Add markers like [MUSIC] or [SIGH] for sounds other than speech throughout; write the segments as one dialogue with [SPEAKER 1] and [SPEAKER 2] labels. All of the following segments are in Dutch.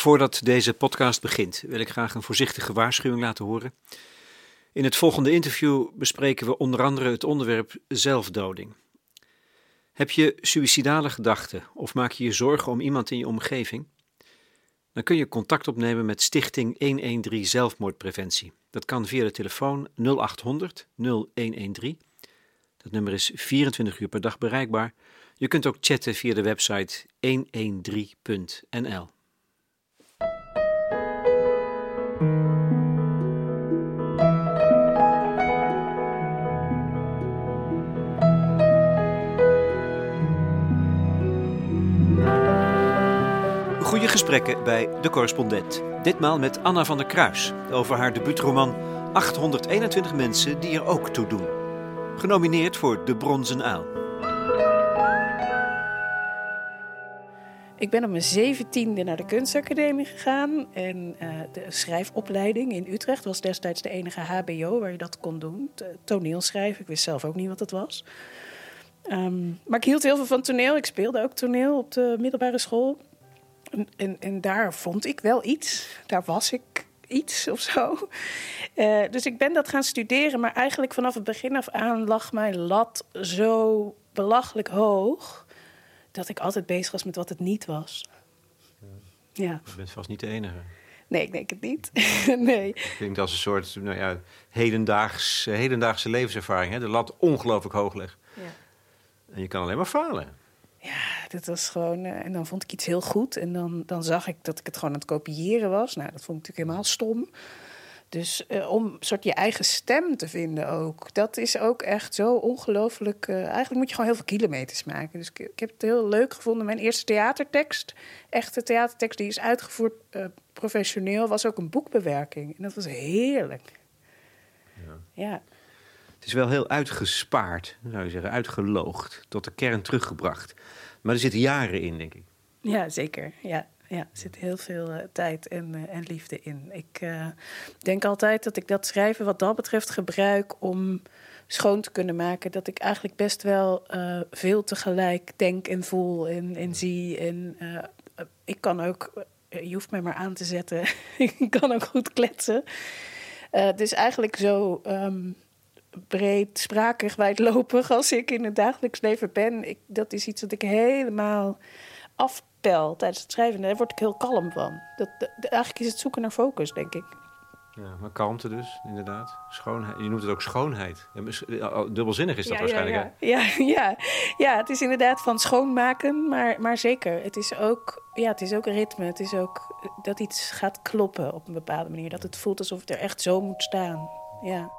[SPEAKER 1] Voordat deze podcast begint, wil ik graag een voorzichtige waarschuwing laten horen. In het volgende interview bespreken we onder andere het onderwerp zelfdoding. Heb je suïcidale gedachten of maak je je zorgen om iemand in je omgeving? Dan kun je contact opnemen met Stichting 113 Zelfmoordpreventie. Dat kan via de telefoon 0800 0113. Dat nummer is 24 uur per dag bereikbaar. Je kunt ook chatten via de website 113.nl. Goede gesprekken bij De Correspondent. Ditmaal met Anna van der Kruis over haar debuutroman 821 mensen die er ook toe doen. Genomineerd voor De Bronzen Uil.
[SPEAKER 2] Ik ben op mijn zeventiende naar de kunstacademie gegaan. En uh, de schrijfopleiding in Utrecht was destijds de enige HBO waar je dat kon doen. Toneelschrijven, ik wist zelf ook niet wat het was. Um, maar ik hield heel veel van toneel. Ik speelde ook toneel op de middelbare school. En, en, en daar vond ik wel iets. Daar was ik iets of zo. Uh, dus ik ben dat gaan studeren. Maar eigenlijk vanaf het begin af aan lag mijn lat zo belachelijk hoog dat ik altijd bezig was met wat het niet was.
[SPEAKER 1] Ja. Je bent vast niet de enige.
[SPEAKER 2] Nee, ik denk het niet. [LAUGHS] nee.
[SPEAKER 1] Ik denk dat als een soort nou ja, hedendaags, hedendaagse levenservaring. Hè? De lat ongelooflijk hoog legt. Ja. En je kan alleen maar falen.
[SPEAKER 2] Ja, dat was gewoon. Uh, en dan vond ik iets heel goed. En dan, dan zag ik dat ik het gewoon aan het kopiëren was. Nou, dat vond ik natuurlijk helemaal stom. Dus uh, om soort je eigen stem te vinden ook. Dat is ook echt zo ongelooflijk. Uh, eigenlijk moet je gewoon heel veel kilometers maken. Dus ik, ik, heb het heel leuk gevonden. Mijn eerste theatertekst, echte theatertekst, die is uitgevoerd professioneel, was ook een boekbewerking. En dat was heerlijk. Ja. ja.
[SPEAKER 1] Het is wel heel uitgespaard, zou je zeggen, uitgeloogd, tot de kern teruggebracht. Maar er zitten jaren in, denk ik.
[SPEAKER 2] Ja, zeker. Ja ja, er zit heel veel uh, tijd en, uh, en, liefde in. Ik uh, denk altijd dat ik dat schrijven wat dat betreft gebruik om schoon te kunnen maken. Dat ik eigenlijk best wel veel tegelijk denk en voel en, en zie. En ik kan ook, je hoeft mij maar aan te zetten, [LAUGHS] ik kan ook goed kletsen. dus eigenlijk zo um, breed, sprakig, wijdlopig als ik in het dagelijks leven ben. Ik, dat is iets wat ik helemaal af tijdens het schrijven. Daar word ik heel kalm van. Dat, eigenlijk is het zoeken naar focus, denk ik.
[SPEAKER 1] Ja, maar kalmte dus, inderdaad. Schoonheid. Je noemt het ook schoonheid. Dubbelzinnig is dat
[SPEAKER 2] ja,
[SPEAKER 1] waarschijnlijk.
[SPEAKER 2] Ja, ja, [LAUGHS] ja, ja. het is inderdaad van schoonmaken, maar, maar zeker. Het is, ook, ja, het is ook ritme. Het is ook dat iets gaat kloppen op een bepaalde manier. Dat het voelt alsof het er echt zo moet staan. Ja.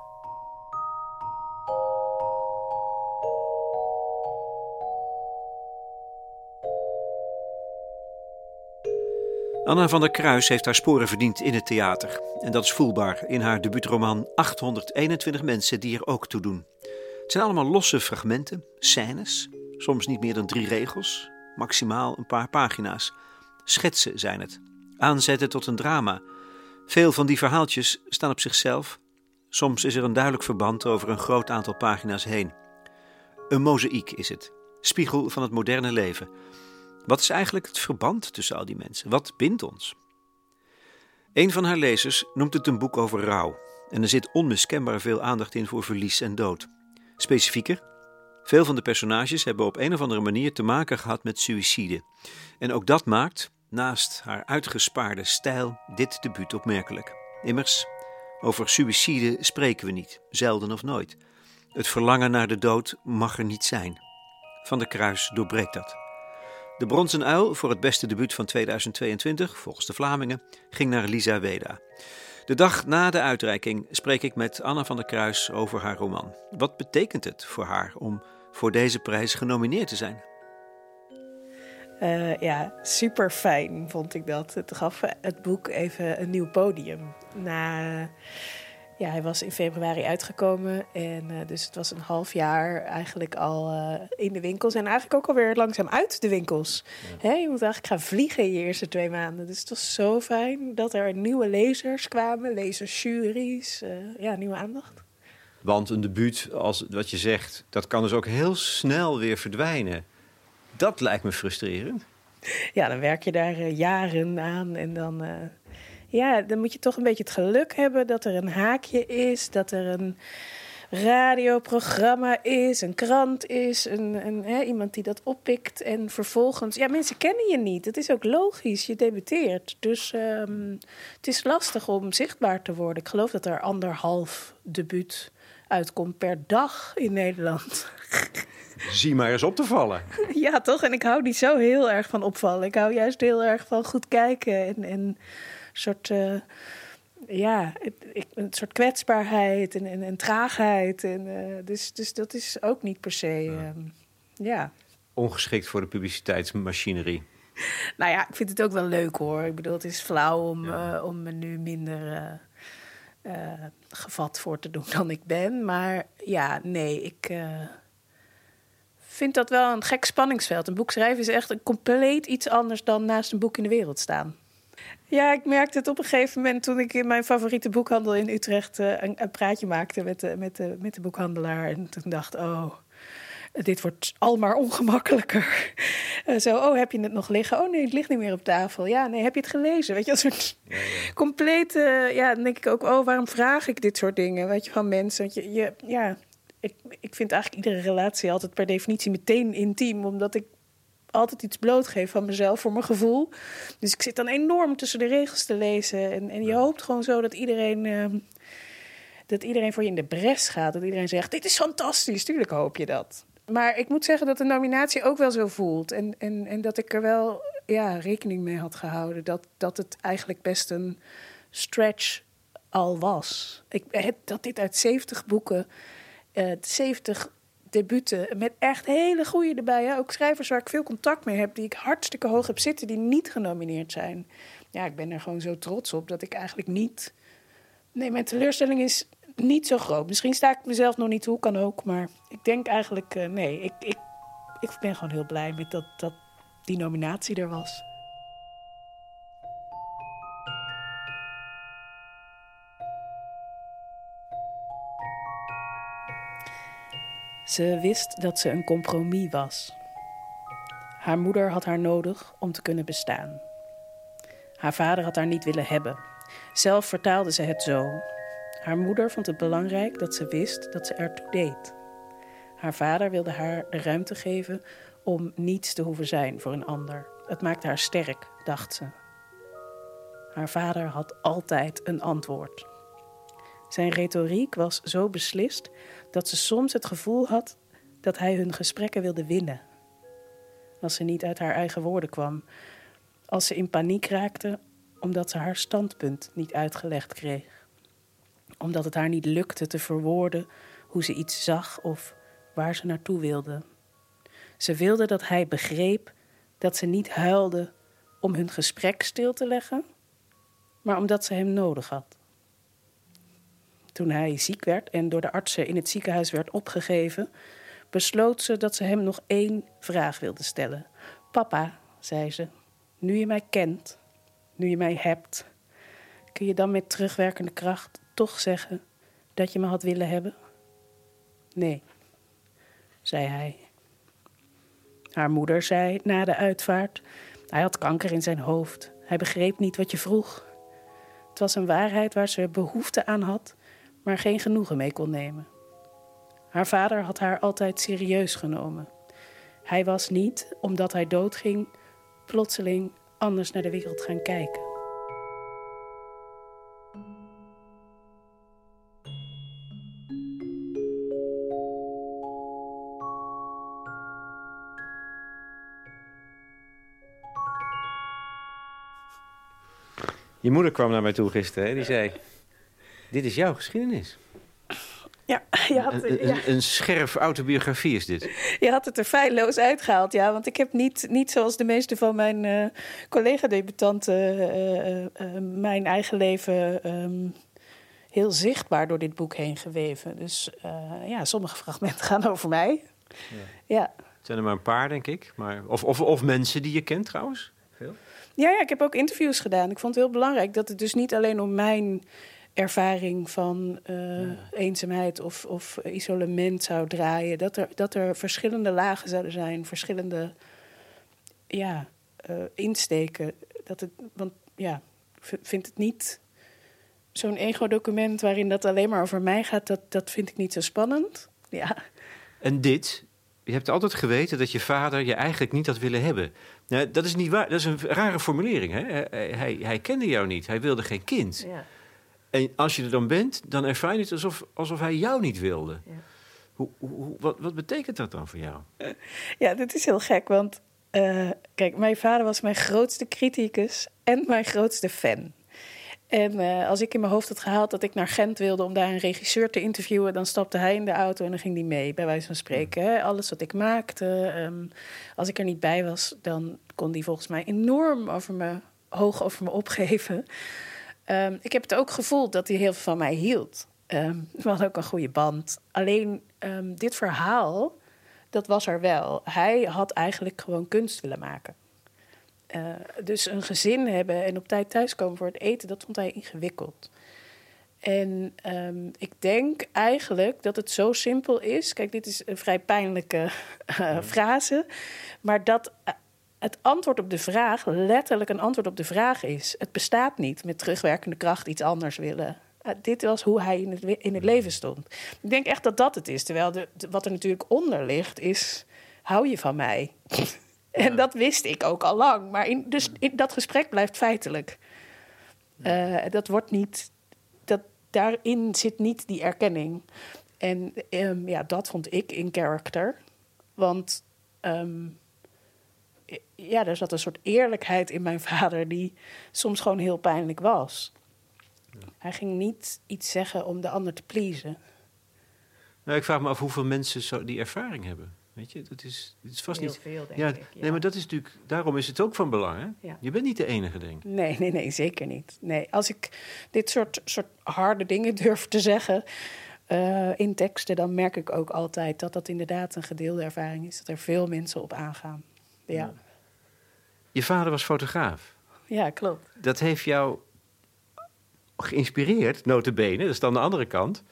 [SPEAKER 1] Anna van der Kruis heeft haar sporen verdiend in het theater. En dat is voelbaar in haar debuutroman 821 mensen die er ook toe doen. Het zijn allemaal losse fragmenten, scènes, soms niet meer dan drie regels, maximaal een paar pagina's. Schetsen zijn het, aanzetten tot een drama. Veel van die verhaaltjes staan op zichzelf. Soms is er een duidelijk verband over een groot aantal pagina's heen. Een mozaïek is het, spiegel van het moderne leven wat is eigenlijk het verband tussen al die mensen? Wat bindt ons? Een van haar lezers noemt het een boek over rouw. En er zit onmiskenbaar veel aandacht in voor verlies en dood. Specifieker, veel van de personages hebben op een of andere manier te maken gehad met suïcide. En ook dat maakt, naast haar uitgespaarde stijl, dit debuut opmerkelijk. Immers, over suïcide spreken we niet, zelden of nooit. Het verlangen naar de dood mag er niet zijn. Van der Kruis doorbreekt dat. De Bronzen Uil voor het beste debuut van 2022, volgens de Vlamingen, ging naar Lisa Weda. De dag na de uitreiking spreek ik met Anna van der Kruis over haar roman. Wat betekent het voor haar om voor deze prijs genomineerd te zijn?
[SPEAKER 2] Uh, ja, super fijn vond ik dat. Het gaf het boek even een nieuw podium. Na ja, hij was in februari uitgekomen. En uh, dus het was een half jaar eigenlijk al uh, in de winkels. En eigenlijk ook alweer langzaam uit de winkels. Ja. Je moet eigenlijk gaan vliegen in je eerste twee maanden. Dus het was zo fijn dat er nieuwe lezers kwamen. Lezersjuries. Uh, ja, nieuwe aandacht.
[SPEAKER 1] Want een debuut, als wat je zegt, dat kan dus ook heel snel weer verdwijnen. Dat lijkt me frustrerend.
[SPEAKER 2] Ja, dan werk je daar eh, jaren aan en dan... ja, dan moet je toch een beetje het geluk hebben dat er een haakje is, dat er een radioprogramma is, een krant is, een, een, hè, iemand die dat oppikt. En vervolgens, ja, mensen kennen je niet. Het is ook logisch, je debuteert. Dus ehm, het is lastig om zichtbaar te worden. Ik geloof dat er anderhalf debuut uitkomt per dag in Nederland.
[SPEAKER 1] Zie maar eens op te vallen. [LAUGHS]
[SPEAKER 2] Ja, toch? En ik hou niet zo heel erg van opvallen. Ik hou juist heel erg van goed kijken en, en soort, eh, ja, een soort kwetsbaarheid en, en, en traagheid. En, eh, dus, dus dat is ook niet per se, ehm, ja.
[SPEAKER 1] Ongeschikt voor de publiciteitsmachinerie. [LAUGHS]
[SPEAKER 2] Nou ja, ik vind het ook wel leuk hoor. Ik bedoel, het is flauw om,
[SPEAKER 1] Ja.
[SPEAKER 2] eh, om me nu minder gevat voor te doen [LAUGHS] dan ik ben. Maar ja, nee, ik vind dat wel een gek spanningsveld. Een boek schrijven is echt een compleet iets anders dan naast een boek in de wereld staan. Ja, ik merkte het op een gegeven moment toen ik in mijn favoriete boekhandel in Utrecht eh, een, een praatje maakte met de, met, de, met de boekhandelaar. En toen dacht oh, dit wordt al maar ongemakkelijker. [LAUGHS] Eh, zo, oh, heb je het nog liggen? Oh nee, het ligt niet meer op tafel. Ja, nee, heb je het gelezen? Weet je, een soort compleet, eh, ja, dan denk ik ook, oh, waarom vraag ik dit soort dingen? Weet je, van mensen. Want je, je, ja, ik, ik vind eigenlijk iedere relatie altijd per definitie meteen intiem, omdat ik altijd iets blootgeef van mezelf voor mijn gevoel. Dus ik zit dan enorm tussen de regels te lezen. En, en je hoopt gewoon zo dat iedereen, ehm, dat iedereen voor je in de bres gaat. Dat iedereen zegt, dit is fantastisch. Tuurlijk hoop je dat. Maar ik moet zeggen dat de nominatie ook wel zo voelt. En, en, en dat ik er wel ja, rekening mee had gehouden. Dat, dat het eigenlijk best een stretch al was. Ik, dat dit uit 70 boeken, eh 70 debuten, met echt hele goede erbij. Hè? Ook schrijvers waar ik veel contact mee heb, die ik hartstikke hoog heb zitten, die niet genomineerd zijn. Ja, ik ben er gewoon zo trots op dat ik eigenlijk niet. Nee, mijn teleurstelling is niet zo groot. Misschien sta ik mezelf nog niet toe, kan ook. Maar ik denk eigenlijk, eh, nee, ik, ik, ik ben gewoon heel blij met dat, dat die nominatie er was. Ze wist dat ze een compromis was. Haar moeder had haar nodig om te kunnen bestaan. Haar vader had haar niet willen hebben. Zelf vertaalde ze het zo. Haar moeder vond het belangrijk dat ze wist dat ze ertoe deed. Haar vader wilde haar de ruimte geven om niets te hoeven zijn voor een ander. Het maakte haar sterk, dacht ze. Haar vader had altijd een antwoord. Zijn retoriek was zo beslist dat ze soms het gevoel had dat hij hun gesprekken wilde winnen. Als ze niet uit haar eigen woorden kwam, als ze in paniek raakte omdat ze haar standpunt niet uitgelegd kreeg, omdat het haar niet lukte te verwoorden hoe ze iets zag of waar ze naartoe wilde. Ze wilde dat hij begreep dat ze niet huilde om hun gesprek stil te leggen, maar omdat ze hem nodig had. Toen hij ziek werd en door de artsen in het ziekenhuis werd opgegeven, besloot ze dat ze hem nog één vraag wilde stellen. Papa, zei ze, nu je mij kent, nu je mij hebt, kun je dan met terugwerkende kracht toch zeggen dat je me had willen hebben? Nee, zei hij. Haar moeder zei na de uitvaart: Hij had kanker in zijn hoofd. Hij begreep niet wat je vroeg. Het was een waarheid waar ze behoefte aan had, maar geen genoegen mee kon nemen. Haar vader had haar altijd serieus genomen. Hij was niet, omdat hij doodging, plotseling anders naar de wereld gaan kijken.
[SPEAKER 1] Je moeder kwam naar mij toe gisteren. Hè? Die zei: Dit is jouw geschiedenis.
[SPEAKER 2] Ja, je had,
[SPEAKER 1] Een,
[SPEAKER 2] ja.
[SPEAKER 1] een, een scherf autobiografie is dit.
[SPEAKER 2] Je had het er feilloos uitgehaald, ja. Want ik heb niet, niet zoals de meeste van mijn eh, collega-debutanten... eh, eh, eh, mijn eigen leven ehm, heel zichtbaar door dit boek heen geweven. Dus eh, ja, sommige fragmenten gaan over mij. Ja.
[SPEAKER 1] Het zijn er maar een paar, denk ik. Maar, of, of, of mensen die je kent trouwens. Veel.
[SPEAKER 2] Ja, ja, ik heb ook interviews gedaan. Ik vond het heel belangrijk dat het dus niet alleen om mijn ervaring van eh, eenzaamheid of, of isolement zou draaien. Dat er, dat er verschillende lagen zouden zijn, verschillende ja, insteken. Dat het, want ja, vind het niet zo'n ego-document waarin dat alleen maar over mij gaat, dat, dat vind ik niet zo spannend. Ja.
[SPEAKER 1] En dit, je hebt altijd geweten dat je vader je eigenlijk niet had willen hebben. Nou, dat is niet waar. Dat is een rare formulering. Hè? Hij, hij, kende jou niet. Hij wilde geen kind. Ja. En als je er dan bent, dan ervaar je het alsof, alsof hij jou niet wilde. Ja. Hoe, hoe, wat, wat betekent dat dan voor jou?
[SPEAKER 2] Ja, dit is heel gek. Want uh, kijk, mijn vader was mijn grootste criticus en mijn grootste fan. En uh, als ik in mijn hoofd had gehaald dat ik naar Gent wilde om daar een regisseur te interviewen, dan stapte hij in de auto en dan ging hij mee, bij wijze van spreken. Hè? Alles wat ik maakte, um, als ik er niet bij was, dan kon hij volgens mij enorm over me, hoog over me opgeven. Um, ik heb het ook gevoeld dat hij heel veel van mij hield. Um, we hadden ook een goede band. Alleen dit verhaal, dat was er wel. Hij had eigenlijk gewoon kunst willen maken. Uh, dus een gezin hebben en op tijd thuiskomen voor het eten, dat vond hij ingewikkeld. En um, ik denk eigenlijk dat het zo simpel is. Kijk, dit is een vrij pijnlijke uh, frase. Maar dat uh, het antwoord op de vraag letterlijk een antwoord op de vraag is. Het bestaat niet met terugwerkende kracht iets anders willen. dit was hoe hij in het, in het leven stond. Ik denk echt dat dat het is. Terwijl de, wat er natuurlijk onder ligt is: hou je van mij? [LAUGHS] En dat wist ik ook al lang. Maar in, dus in, dat gesprek blijft feitelijk. Uh, dat wordt niet. Dat, daarin zit niet die erkenning. En um, ja, dat vond ik in character. Want um, ja, er zat een soort eerlijkheid in mijn vader die soms gewoon heel pijnlijk was. Ja. Hij ging niet iets zeggen om de ander te pleasen.
[SPEAKER 1] Nou, ik vraag me af hoeveel mensen zo die ervaring hebben. Weet je, dat is, dat is vast
[SPEAKER 2] Heel
[SPEAKER 1] niet.
[SPEAKER 2] Veel, denk
[SPEAKER 1] ja,
[SPEAKER 2] ik, ja,
[SPEAKER 1] Nee, maar dat is natuurlijk. Daarom is het ook van belang. Hè?
[SPEAKER 2] Ja.
[SPEAKER 1] Je bent niet de enige, denk ik.
[SPEAKER 2] Nee, nee, nee, zeker niet. Nee, als ik dit soort, soort harde dingen [LAUGHS] durf te zeggen uh, in teksten, dan merk ik ook altijd dat dat inderdaad een gedeelde ervaring is. Dat er veel mensen op aangaan. Ja. ja.
[SPEAKER 1] Je vader was fotograaf.
[SPEAKER 2] Ja, klopt.
[SPEAKER 1] Dat heeft jou geïnspireerd, notabene, dat is dan de andere kant,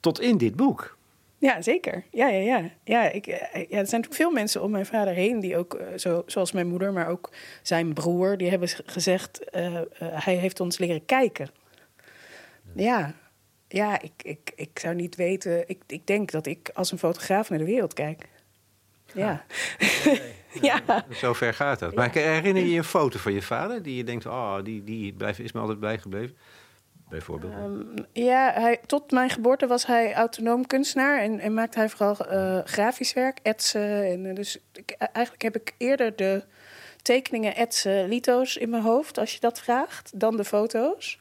[SPEAKER 1] tot in dit boek.
[SPEAKER 2] Ja, zeker. Ja, ja, ja. ja, ik, ja er zijn natuurlijk veel mensen om mijn vader heen die ook, zo, zoals mijn moeder, maar ook zijn broer, die hebben gezegd: uh, uh, hij heeft ons leren kijken. Ja, ja ik, ik, ik zou niet weten. Ik, ik denk dat ik als een fotograaf naar de wereld kijk. Ja.
[SPEAKER 1] ja. [LAUGHS] ja. Zo ver gaat dat. Maar herinner je je een foto van je vader die je denkt: oh, die, die is me altijd bijgebleven? bijvoorbeeld?
[SPEAKER 2] Um, ja, hij, tot mijn geboorte was hij autonoom kunstenaar en, en maakte hij vooral uh, grafisch werk, etsen. En, uh, dus ik, eigenlijk heb ik eerder de tekeningen, etsen, lito's in mijn hoofd, als je dat vraagt, dan de foto's.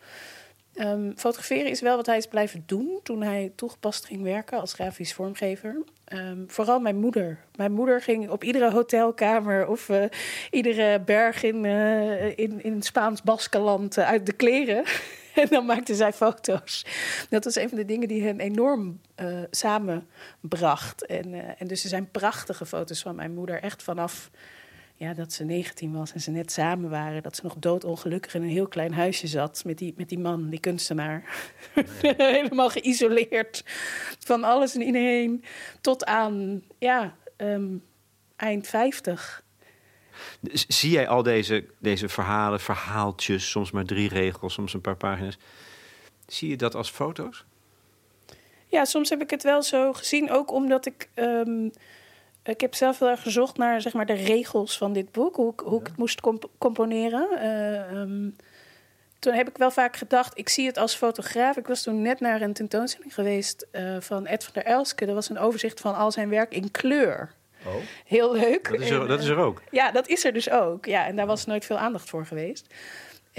[SPEAKER 2] Um, fotograferen is wel wat hij is blijven doen toen hij toegepast ging werken als grafisch vormgever. Um, vooral mijn moeder. Mijn moeder ging op iedere hotelkamer of uh, iedere berg in, uh, in, in Spaans Baskeland uit de kleren. [LAUGHS] en dan maakte zij foto's. Dat was een van de dingen die hen enorm samenbracht. En, en dus er zijn prachtige foto's van mijn moeder. Echt vanaf ja, dat ze 19 was en ze net samen waren. Dat ze nog doodongelukkig in een heel klein huisje zat met die, met die man, die kunstenaar. Nee. [LAUGHS] Helemaal geïsoleerd van alles en iedereen. Tot aan ja, um, eind 50.
[SPEAKER 1] Zie jij al deze, deze verhalen, verhaaltjes, soms maar drie regels, soms een paar pagina's. Zie je dat als foto's?
[SPEAKER 2] Ja, soms heb ik het wel zo gezien, ook omdat ik. Um, ik heb zelf wel erg gezocht naar zeg maar, de regels van dit boek, hoe, hoe ja. ik het moest comp componeren. Uh, um, toen heb ik wel vaak gedacht, ik zie het als fotograaf. Ik was toen net naar een tentoonstelling geweest uh, van Ed van der Elske. Dat was een overzicht van al zijn werk in kleur.
[SPEAKER 1] Oh.
[SPEAKER 2] Heel leuk.
[SPEAKER 1] Dat is, er, en, dat is er ook?
[SPEAKER 2] Ja, dat is er dus ook. Ja, en daar was nooit veel aandacht voor geweest.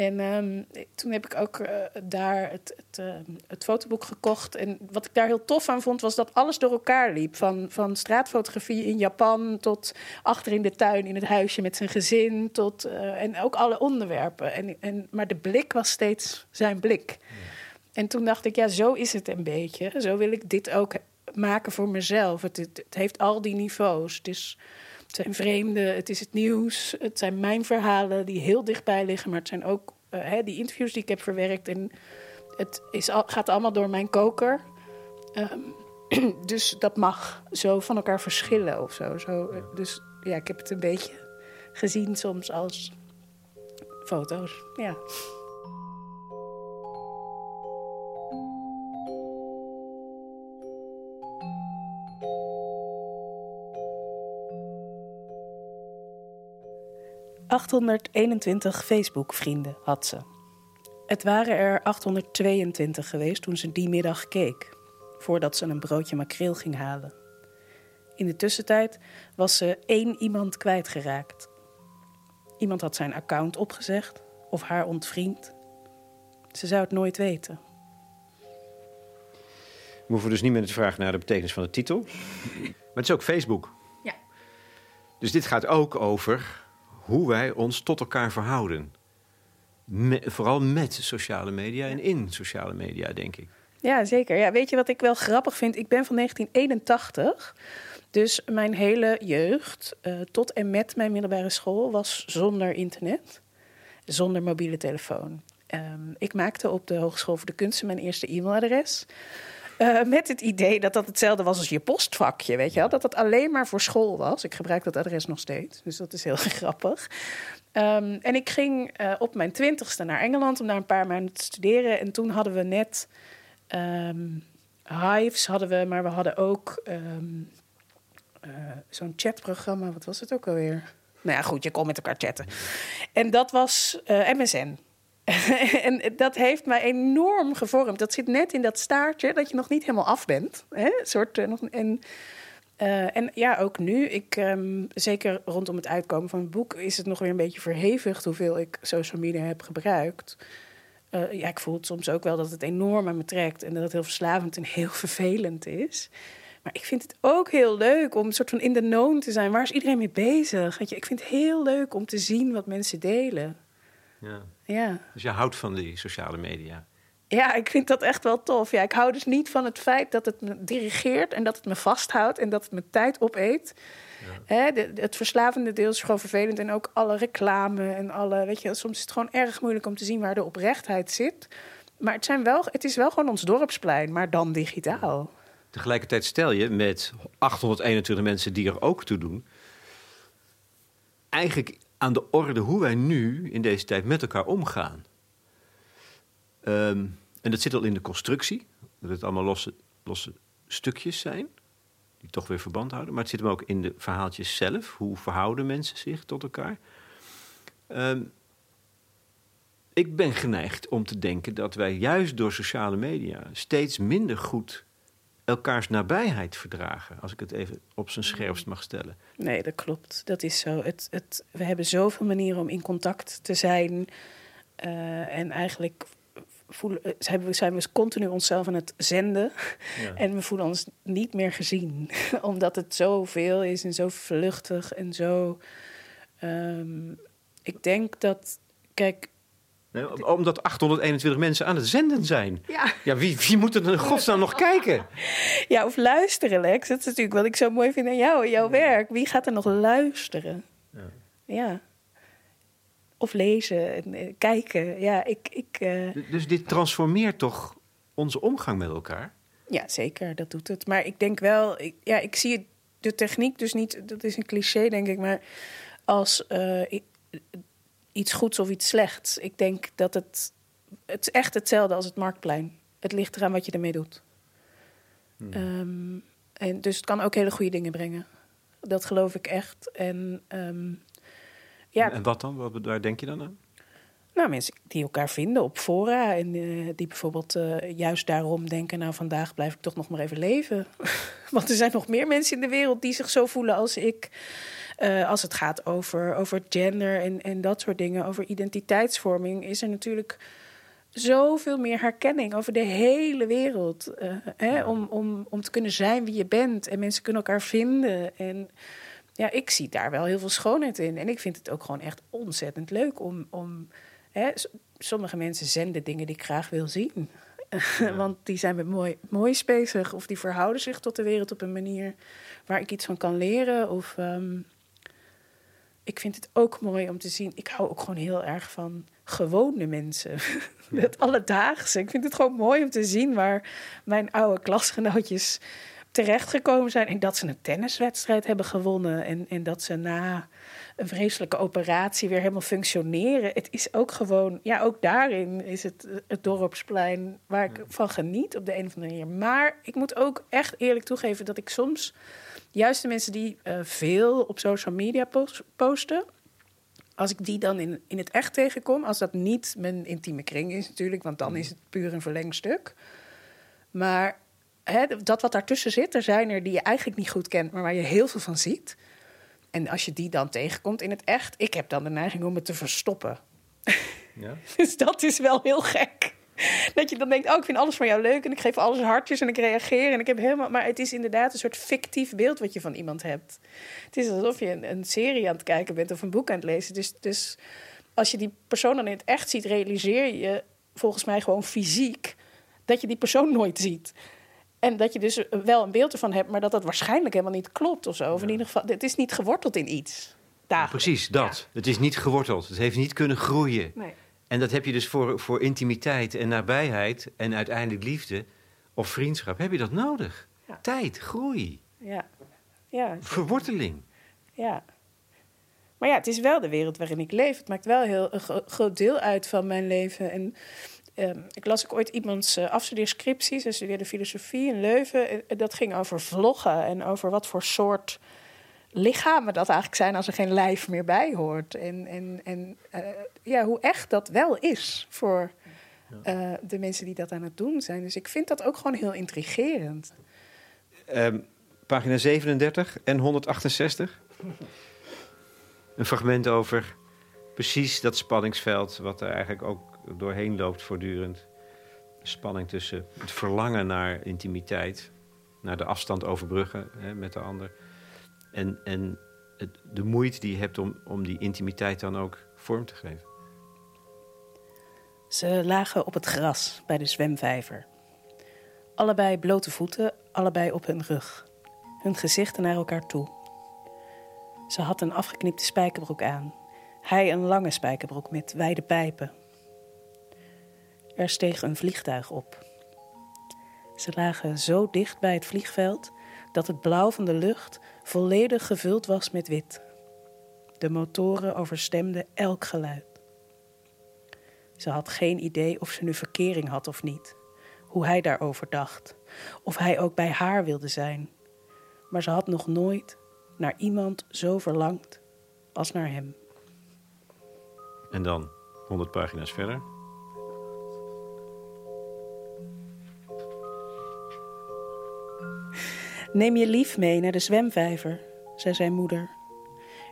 [SPEAKER 2] En um, toen heb ik ook uh, daar het, het, uh, het, fotoboek gekocht. En wat ik daar heel tof aan vond, was dat alles door elkaar liep. Van, van straatfotografie in Japan tot achter in de tuin in het huisje met zijn gezin. Tot, uh, en ook alle onderwerpen. En, en, maar de blik was steeds zijn blik. Ja. En toen dacht ik, ja, zo is het een beetje. Zo wil ik dit ook maken voor mezelf. Het, het, het heeft al die niveaus. Het is... Het zijn vreemde, het is het nieuws, het zijn mijn verhalen die heel dichtbij liggen, maar het zijn ook uh, hè, die interviews die ik heb verwerkt. En het is al, gaat allemaal door mijn koker. Um, [CLEARS THROAT] dus dat mag zo van elkaar verschillen of zo. zo. Dus ja, ik heb het een beetje gezien soms als foto's. Ja. ...821 Facebook-vrienden had ze. Het waren er 822 geweest toen ze die middag keek... ...voordat ze een broodje makreel ging halen. In de tussentijd was ze één iemand kwijtgeraakt. Iemand had zijn account opgezegd of haar ontvriend. Ze zou het nooit weten.
[SPEAKER 1] We hoeven dus niet meer te vragen naar de betekenis van de titel. Maar het is ook Facebook.
[SPEAKER 2] Ja.
[SPEAKER 1] Dus dit gaat ook over hoe wij ons tot elkaar verhouden. vooral met sociale media en in sociale media, denk ik.
[SPEAKER 2] Ja, zeker. Ja, weet je wat ik wel grappig vind? Ik ben van 1981. Dus mijn hele jeugd, uh, tot en met mijn middelbare school, was zonder internet, zonder mobiele telefoon. Um, ik maakte op de Hogeschool voor de Kunsten mijn eerste e-mailadres. Uh, met het idee dat dat hetzelfde was als je postvakje, weet je wel? Dat dat alleen maar voor school was. Ik gebruik dat adres nog steeds, dus dat is heel [LAUGHS] grappig. Um, en ik ging uh, op mijn twintigste naar Engeland om daar een paar maanden te studeren. En toen hadden we net um, Hives, hadden we, maar we hadden ook uh, zo'n chatprogramma. Wat was het ook alweer? Nou ja, goed, je kon met elkaar chatten. En dat was uh, eh, MSN. [LAUGHS] en dat heeft mij enorm gevormd. Dat zit net in dat staartje dat je nog niet helemaal af bent. Hè? Soort, uh, nog, en, uh, en ja, ook nu, ik, um, zeker rondom het uitkomen van het boek, is het nog weer een beetje verhevigd hoeveel ik social media heb gebruikt. Uh, ja, ik voel het soms ook wel dat het enorm aan me trekt en dat het heel verslavend en heel [LAUGHS] vervelend is. Maar ik vind het ook heel leuk om een soort van in de known te zijn. Waar is iedereen mee bezig? Ik vind het heel leuk om te zien wat mensen delen.
[SPEAKER 1] Ja.
[SPEAKER 2] ja.
[SPEAKER 1] Dus je houdt van die sociale media?
[SPEAKER 2] Ja, ik vind dat echt wel tof. Ja, ik hou dus niet van het feit dat het me dirigeert en dat het me vasthoudt en dat het me tijd opeet. Ja. Hè, de, het verslavende deel is gewoon vervelend en ook alle reclame en alle, weet je, soms is het gewoon erg moeilijk om te zien waar de oprechtheid zit. Maar het, zijn wel, het is wel gewoon ons dorpsplein, maar dan digitaal.
[SPEAKER 1] Tegelijkertijd stel je met 821 mensen die er ook toe doen, eigenlijk aan de orde hoe wij nu in deze tijd met elkaar omgaan. Um, en dat zit al in de constructie, dat het allemaal losse, losse stukjes zijn, die toch weer verband houden. Maar het zit hem ook in de verhaaltjes zelf. Hoe verhouden mensen zich tot elkaar? Um, ik ben geneigd om te denken dat wij juist door sociale media steeds minder goed elkaars nabijheid verdragen, als ik het even op zijn scherpst mag stellen.
[SPEAKER 2] Nee, dat klopt. Dat is zo. Het, het, we hebben zoveel manieren om in contact te zijn. Uh, en eigenlijk voelen, eh, zijn we continu onszelf aan het zenden. Ja. [LAUGHS] En we voelen ons niet meer gezien. [LAUGHS] Omdat het zoveel is en zo vluchtig en zo. Um, ik denk dat. Kijk,
[SPEAKER 1] Nee, omdat 821 mensen aan het zenden zijn.
[SPEAKER 2] Ja,
[SPEAKER 1] ja wie, wie moet er in godsnaam nog kijken? [LAUGHS]
[SPEAKER 2] Ja, of luisteren, Lex. Dat is natuurlijk wat ik zo mooi vind aan jou, jouw werk. Wie gaat er nog luisteren? Ja. ja. Of lezen en eh, kijken. Ja, ik, ik, uh...
[SPEAKER 1] Dus dit transformeert toch onze omgang met elkaar?
[SPEAKER 2] Ja, zeker. Dat doet het. Maar ik denk wel... Ik, ja, ik zie de techniek dus niet... Dat is een cliché, denk ik. Maar als... Uh, iets goeds of iets slechts. Ik denk dat het. Het is echt hetzelfde als het marktplein. Het ligt eraan wat je ermee doet. Hmm. Um, en dus het kan ook hele goede dingen brengen. Dat geloof ik echt. En, um, ja.
[SPEAKER 1] en wat dan? Wat, waar denk je dan aan?
[SPEAKER 2] Nou, mensen die elkaar vinden op fora en uh, die bijvoorbeeld uh, juist daarom denken: Nou, vandaag blijf ik toch nog maar even leven. [LAUGHS] Want er zijn nog meer mensen in de wereld die zich zo voelen als ik. Uh, als het gaat over, over gender en, en dat soort dingen, over identiteitsvorming, is er natuurlijk zoveel meer herkenning over de hele wereld. Uh, hè, om, om, om te kunnen zijn wie je bent. En mensen kunnen elkaar vinden. En ja, ik zie daar wel heel veel schoonheid in. En ik vind het ook gewoon echt ontzettend leuk om. om hè, sommige mensen zenden dingen die ik graag wil zien. [LAUGHS] Want die zijn met mooi, moois bezig. Of die verhouden zich tot de wereld op een manier waar ik iets van kan leren. Of um, ik vind het ook mooi om te zien. Ik hou ook gewoon heel erg van gewone mensen. [LAUGHS] Ja. Het alledaagse. Ik vind het gewoon mooi om te zien waar mijn oude klasgenootjes terechtgekomen zijn. En dat ze een tenniswedstrijd hebben gewonnen. En, en dat ze na een vreselijke operatie weer helemaal functioneren. Het is ook gewoon, ja, ook daarin is het het dorpsplein waar ik van geniet op de een of andere manier. Maar ik moet ook echt eerlijk toegeven dat ik soms, juist de mensen die uh, veel op social media posten, als ik die dan in, in het echt tegenkom, als dat niet mijn intieme kring is natuurlijk, want dan is het puur een verlengstuk. Maar hè, dat wat daartussen zit, er zijn er die je eigenlijk niet goed kent, maar waar je heel veel van ziet. En als je die dan tegenkomt in het echt, ik heb dan de neiging om het te verstoppen. Ja. [LAUGHS] dus dat is wel heel gek. [LAUGHS] Dat je dan denkt, oh, ik vind alles van jou leuk en ik geef alles hartjes en ik reageer en ik heb helemaal. Maar het is inderdaad een soort fictief beeld wat je van iemand hebt. Het is alsof je een, een serie aan het kijken bent of een boek aan het lezen. Dus, dus als je die persoon dan in het echt ziet, realiseer je volgens mij gewoon fysiek dat je die persoon [LAUGHS] nooit ziet. En dat je dus wel een beeld ervan hebt, maar dat dat waarschijnlijk helemaal niet klopt of zo. Of in ieder geval, het is niet geworteld in iets.
[SPEAKER 1] precies, dat. Het is niet geworteld. Het heeft niet kunnen groeien. Nee. En dat heb je dus voor, voor intimiteit en nabijheid en uiteindelijk liefde of vriendschap, heb je dat nodig. Tijd, groei.
[SPEAKER 2] Ja. ja.
[SPEAKER 1] Verworteling.
[SPEAKER 2] Ja. Maar ja, het is wel de wereld waarin ik leef. Het maakt wel heel, een groot deel uit van mijn leven. En uh, ik las ook ooit iemands uh, afstudeerscriptie. Ze studeerde filosofie in Leuven. En dat ging over vloggen en over wat voor soort lichamen dat eigenlijk zijn als er geen lijf meer bij hoort. En, en, en uh, ja, hoe echt dat wel is voor uh, de mensen die dat aan het doen zijn. Dus ik vind dat ook gewoon heel intrigerend.
[SPEAKER 1] Um, pagina 37 en 168. Een fragment over precies dat spanningsveld, wat er eigenlijk ook doorheen loopt voortdurend. Spanning tussen het verlangen naar intimiteit, naar de afstand overbruggen hè, met de ander. En, en de moeite die je hebt om, om die intimiteit dan ook vorm te geven.
[SPEAKER 3] Ze lagen op het gras bij de zwemvijver. Allebei blote voeten, allebei op hun rug. Hun gezichten naar elkaar toe. Ze had een afgeknipte spijkerbroek aan. Hij een lange spijkerbroek met wijde pijpen. Er steeg een vliegtuig op. Ze lagen zo dicht bij het vliegveld dat het blauw van de lucht volledig gevuld was met wit. De motoren overstemden elk geluid. Ze had geen idee of ze nu verkering had of niet, hoe hij daarover dacht, of hij ook bij haar wilde zijn. Maar ze had nog nooit naar iemand zo verlangd als naar hem.
[SPEAKER 1] En dan, 100 pagina's verder.
[SPEAKER 3] Neem je lief mee naar de zwemvijver, zei zijn moeder.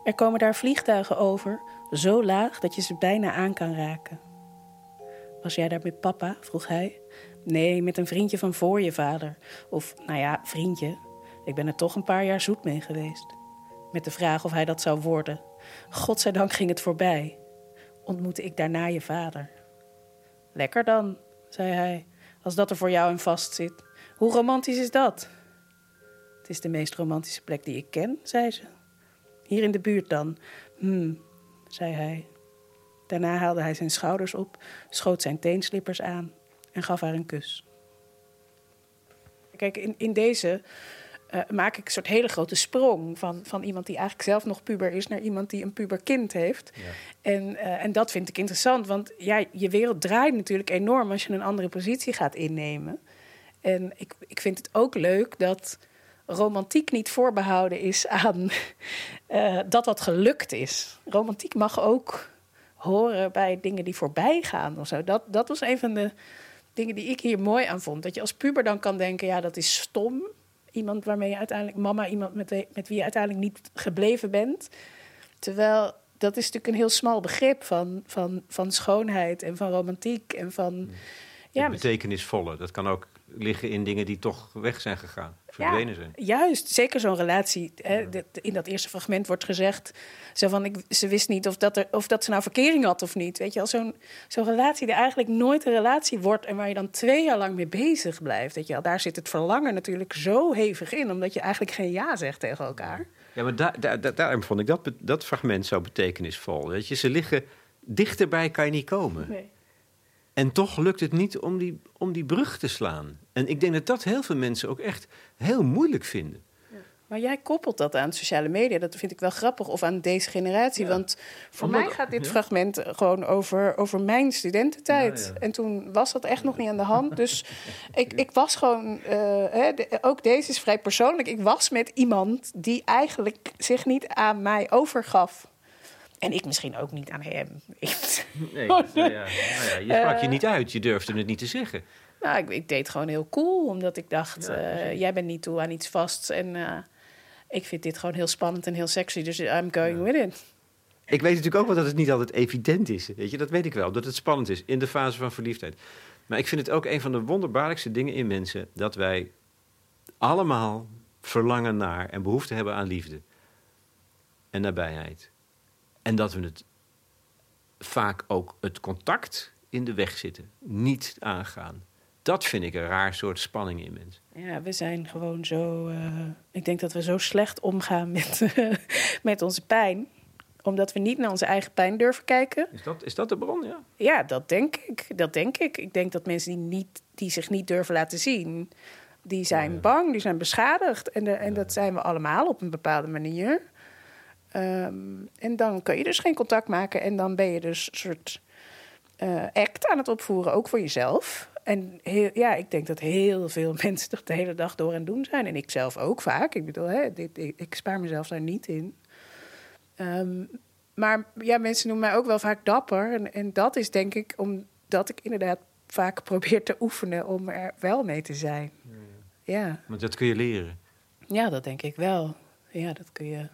[SPEAKER 3] Er komen daar vliegtuigen over, zo laag dat je ze bijna aan kan raken. Was jij daar met papa? vroeg hij. Nee, met een vriendje van voor je vader. Of, nou ja, vriendje. Ik ben er toch een paar jaar zoet mee geweest. Met de vraag of hij dat zou worden. Godzijdank ging het voorbij. Ontmoette ik daarna je vader. Lekker dan, zei hij, als dat er voor jou in vast zit. Hoe romantisch is dat? Het is de meest romantische plek die ik ken, zei ze. Hier in de buurt dan. Hm, zei hij. Daarna haalde hij zijn schouders op, schoot zijn teenslippers aan en gaf haar een kus.
[SPEAKER 2] Kijk, in, in deze uh, maak ik een soort hele grote sprong van, van iemand die eigenlijk zelf nog puber is naar iemand die een puberkind heeft. Ja. En, uh, en dat vind ik interessant, want ja, je wereld draait natuurlijk enorm als je een andere positie gaat innemen. En ik, ik vind het ook leuk dat romantiek niet voorbehouden is aan uh, [LAUGHS] dat wat gelukt is. Romantiek mag ook horen bij dingen die voorbij gaan of zo. Dat, dat was een van de dingen die ik hier mooi aan vond. Dat je als puber dan kan denken, ja, dat is stom. Iemand waarmee je uiteindelijk, mama, iemand met, met wie je uiteindelijk niet gebleven bent. Terwijl dat is natuurlijk een heel smal begrip van, van, van schoonheid en van romantiek en van. Hmm.
[SPEAKER 1] Ja, betekenisvolle. Dat kan ook liggen in dingen die toch weg zijn gegaan, verdwenen
[SPEAKER 2] ja,
[SPEAKER 1] zijn.
[SPEAKER 2] Juist, zeker zo'n relatie. Hè, in dat eerste fragment wordt gezegd... Zo van, ik, ze wist niet of dat, er, of dat ze nou verkering had of niet. Weet je, als zo'n zo'n relatie die eigenlijk nooit een relatie wordt... en waar je dan twee jaar lang mee bezig blijft. Weet je wel, daar zit het verlangen natuurlijk zo hevig in... omdat je eigenlijk geen ja zegt tegen elkaar.
[SPEAKER 1] Ja, maar daar, daar, daarom vond ik dat, dat fragment zo betekenisvol. Weet je, ze liggen dichterbij kan je niet komen. Nee. En toch lukt het niet om die, om die brug te slaan. En ik denk dat dat heel veel mensen ook echt heel moeilijk vinden.
[SPEAKER 2] Maar jij koppelt dat aan sociale media. Dat vind ik wel grappig. Of aan deze generatie. Want voor mij gaat dit fragment gewoon over, over mijn studententijd. En toen was dat echt nog niet aan de hand. Dus [LAUGHS] ik, ik was gewoon... Uh, hè, ook deze is vrij persoonlijk. Ik was met iemand die eigenlijk zich niet aan mij overgaf. En ik misschien ook niet aan hem.
[SPEAKER 1] nee, [LAUGHS] nou ja, nou ja, je sprak je niet uit. Je durfde het niet te zeggen.
[SPEAKER 2] Nou, ik, ik deed gewoon heel cool. Omdat ik dacht, uh, jij bent niet toe aan iets vasts. En... Uh, ik vind dit gewoon heel spannend en heel sexy. Dus I'm going with it.
[SPEAKER 1] Ik weet natuurlijk ook wel dat het niet altijd evident is. Weet je, dat weet ik wel. Dat het spannend is in de fase van verliefdheid. Maar ik vind het ook een van de wonderbaarlijkste dingen in mensen dat wij allemaal verlangen naar en behoefte hebben aan liefde en nabijheid. En dat we het vaak ook het contact in de weg zitten, niet aangaan dat vind ik een raar soort spanning in mensen.
[SPEAKER 2] Ja, we zijn gewoon zo. Uh, ik denk dat we zo slecht omgaan met, [LAUGHS] met onze pijn omdat we niet naar onze eigen pijn durven kijken.
[SPEAKER 1] Is dat, is dat de bron, ja?
[SPEAKER 2] Ja, dat denk ik. Dat denk ik. Ik denk dat mensen die, niet, die zich niet durven laten zien... die zijn bang, die zijn beschadigd. En, de, en dat zijn we allemaal op een bepaalde manier. Um, en dan kun je dus geen contact maken. En dan ben je dus een soort uh, act aan het opvoeren, ook voor jezelf. En heel, ja, ik denk dat heel veel [LAUGHS] mensen er de hele dag door aan doen zijn. En ik zelf ook vaak. Ik bedoel, hè, dit, ik, ik spaar mezelf daar niet in. Um, maar ja, mensen noemen mij ook wel vaak dapper. En, en dat is denk ik omdat ik inderdaad vaak probeer te oefenen om er wel mee te zijn. Ja. ja.
[SPEAKER 1] Want dat kun je leren.
[SPEAKER 2] Ja, dat denk ik wel. Ja, dat kun je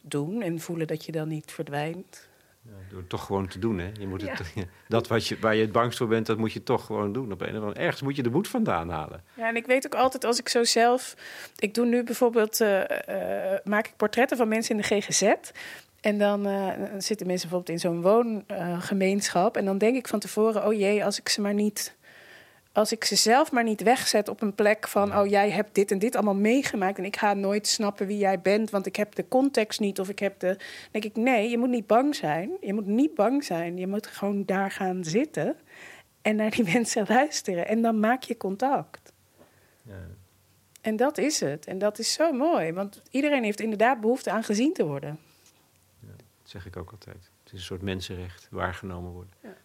[SPEAKER 2] doen en voelen dat je dan niet verdwijnt.
[SPEAKER 1] Ja, door het toch gewoon te doen, hè? Je moet het, dat wat je, waar je het bangst voor bent, dat moet je toch gewoon doen. Op een of andere, ergens moet je de moed vandaan halen.
[SPEAKER 2] Ja, en ik weet ook altijd als ik zo zelf... Ik doe nu bijvoorbeeld... Uh, uh, maak ik portretten van mensen in de GGZ. En dan uh, zitten mensen bijvoorbeeld in zo'n woongemeenschap. en dan denk ik van tevoren... oh jee, als ik ze maar niet als ik ze zelf maar niet wegzet op een plek van, oh jij hebt dit en dit allemaal meegemaakt en ik ga nooit snappen wie jij bent, want ik heb de context niet of ik heb de. denk ik, nee, je moet niet bang zijn. Je moet niet bang zijn. Je moet gewoon daar gaan zitten en naar die [LAUGHS] mensen luisteren en dan maak je contact. Ja. En dat is het. En dat is zo mooi, want iedereen heeft inderdaad behoefte aan gezien te worden.
[SPEAKER 1] Ja, dat zeg ik ook altijd. Het is een soort mensenrecht, waargenomen worden. Ja.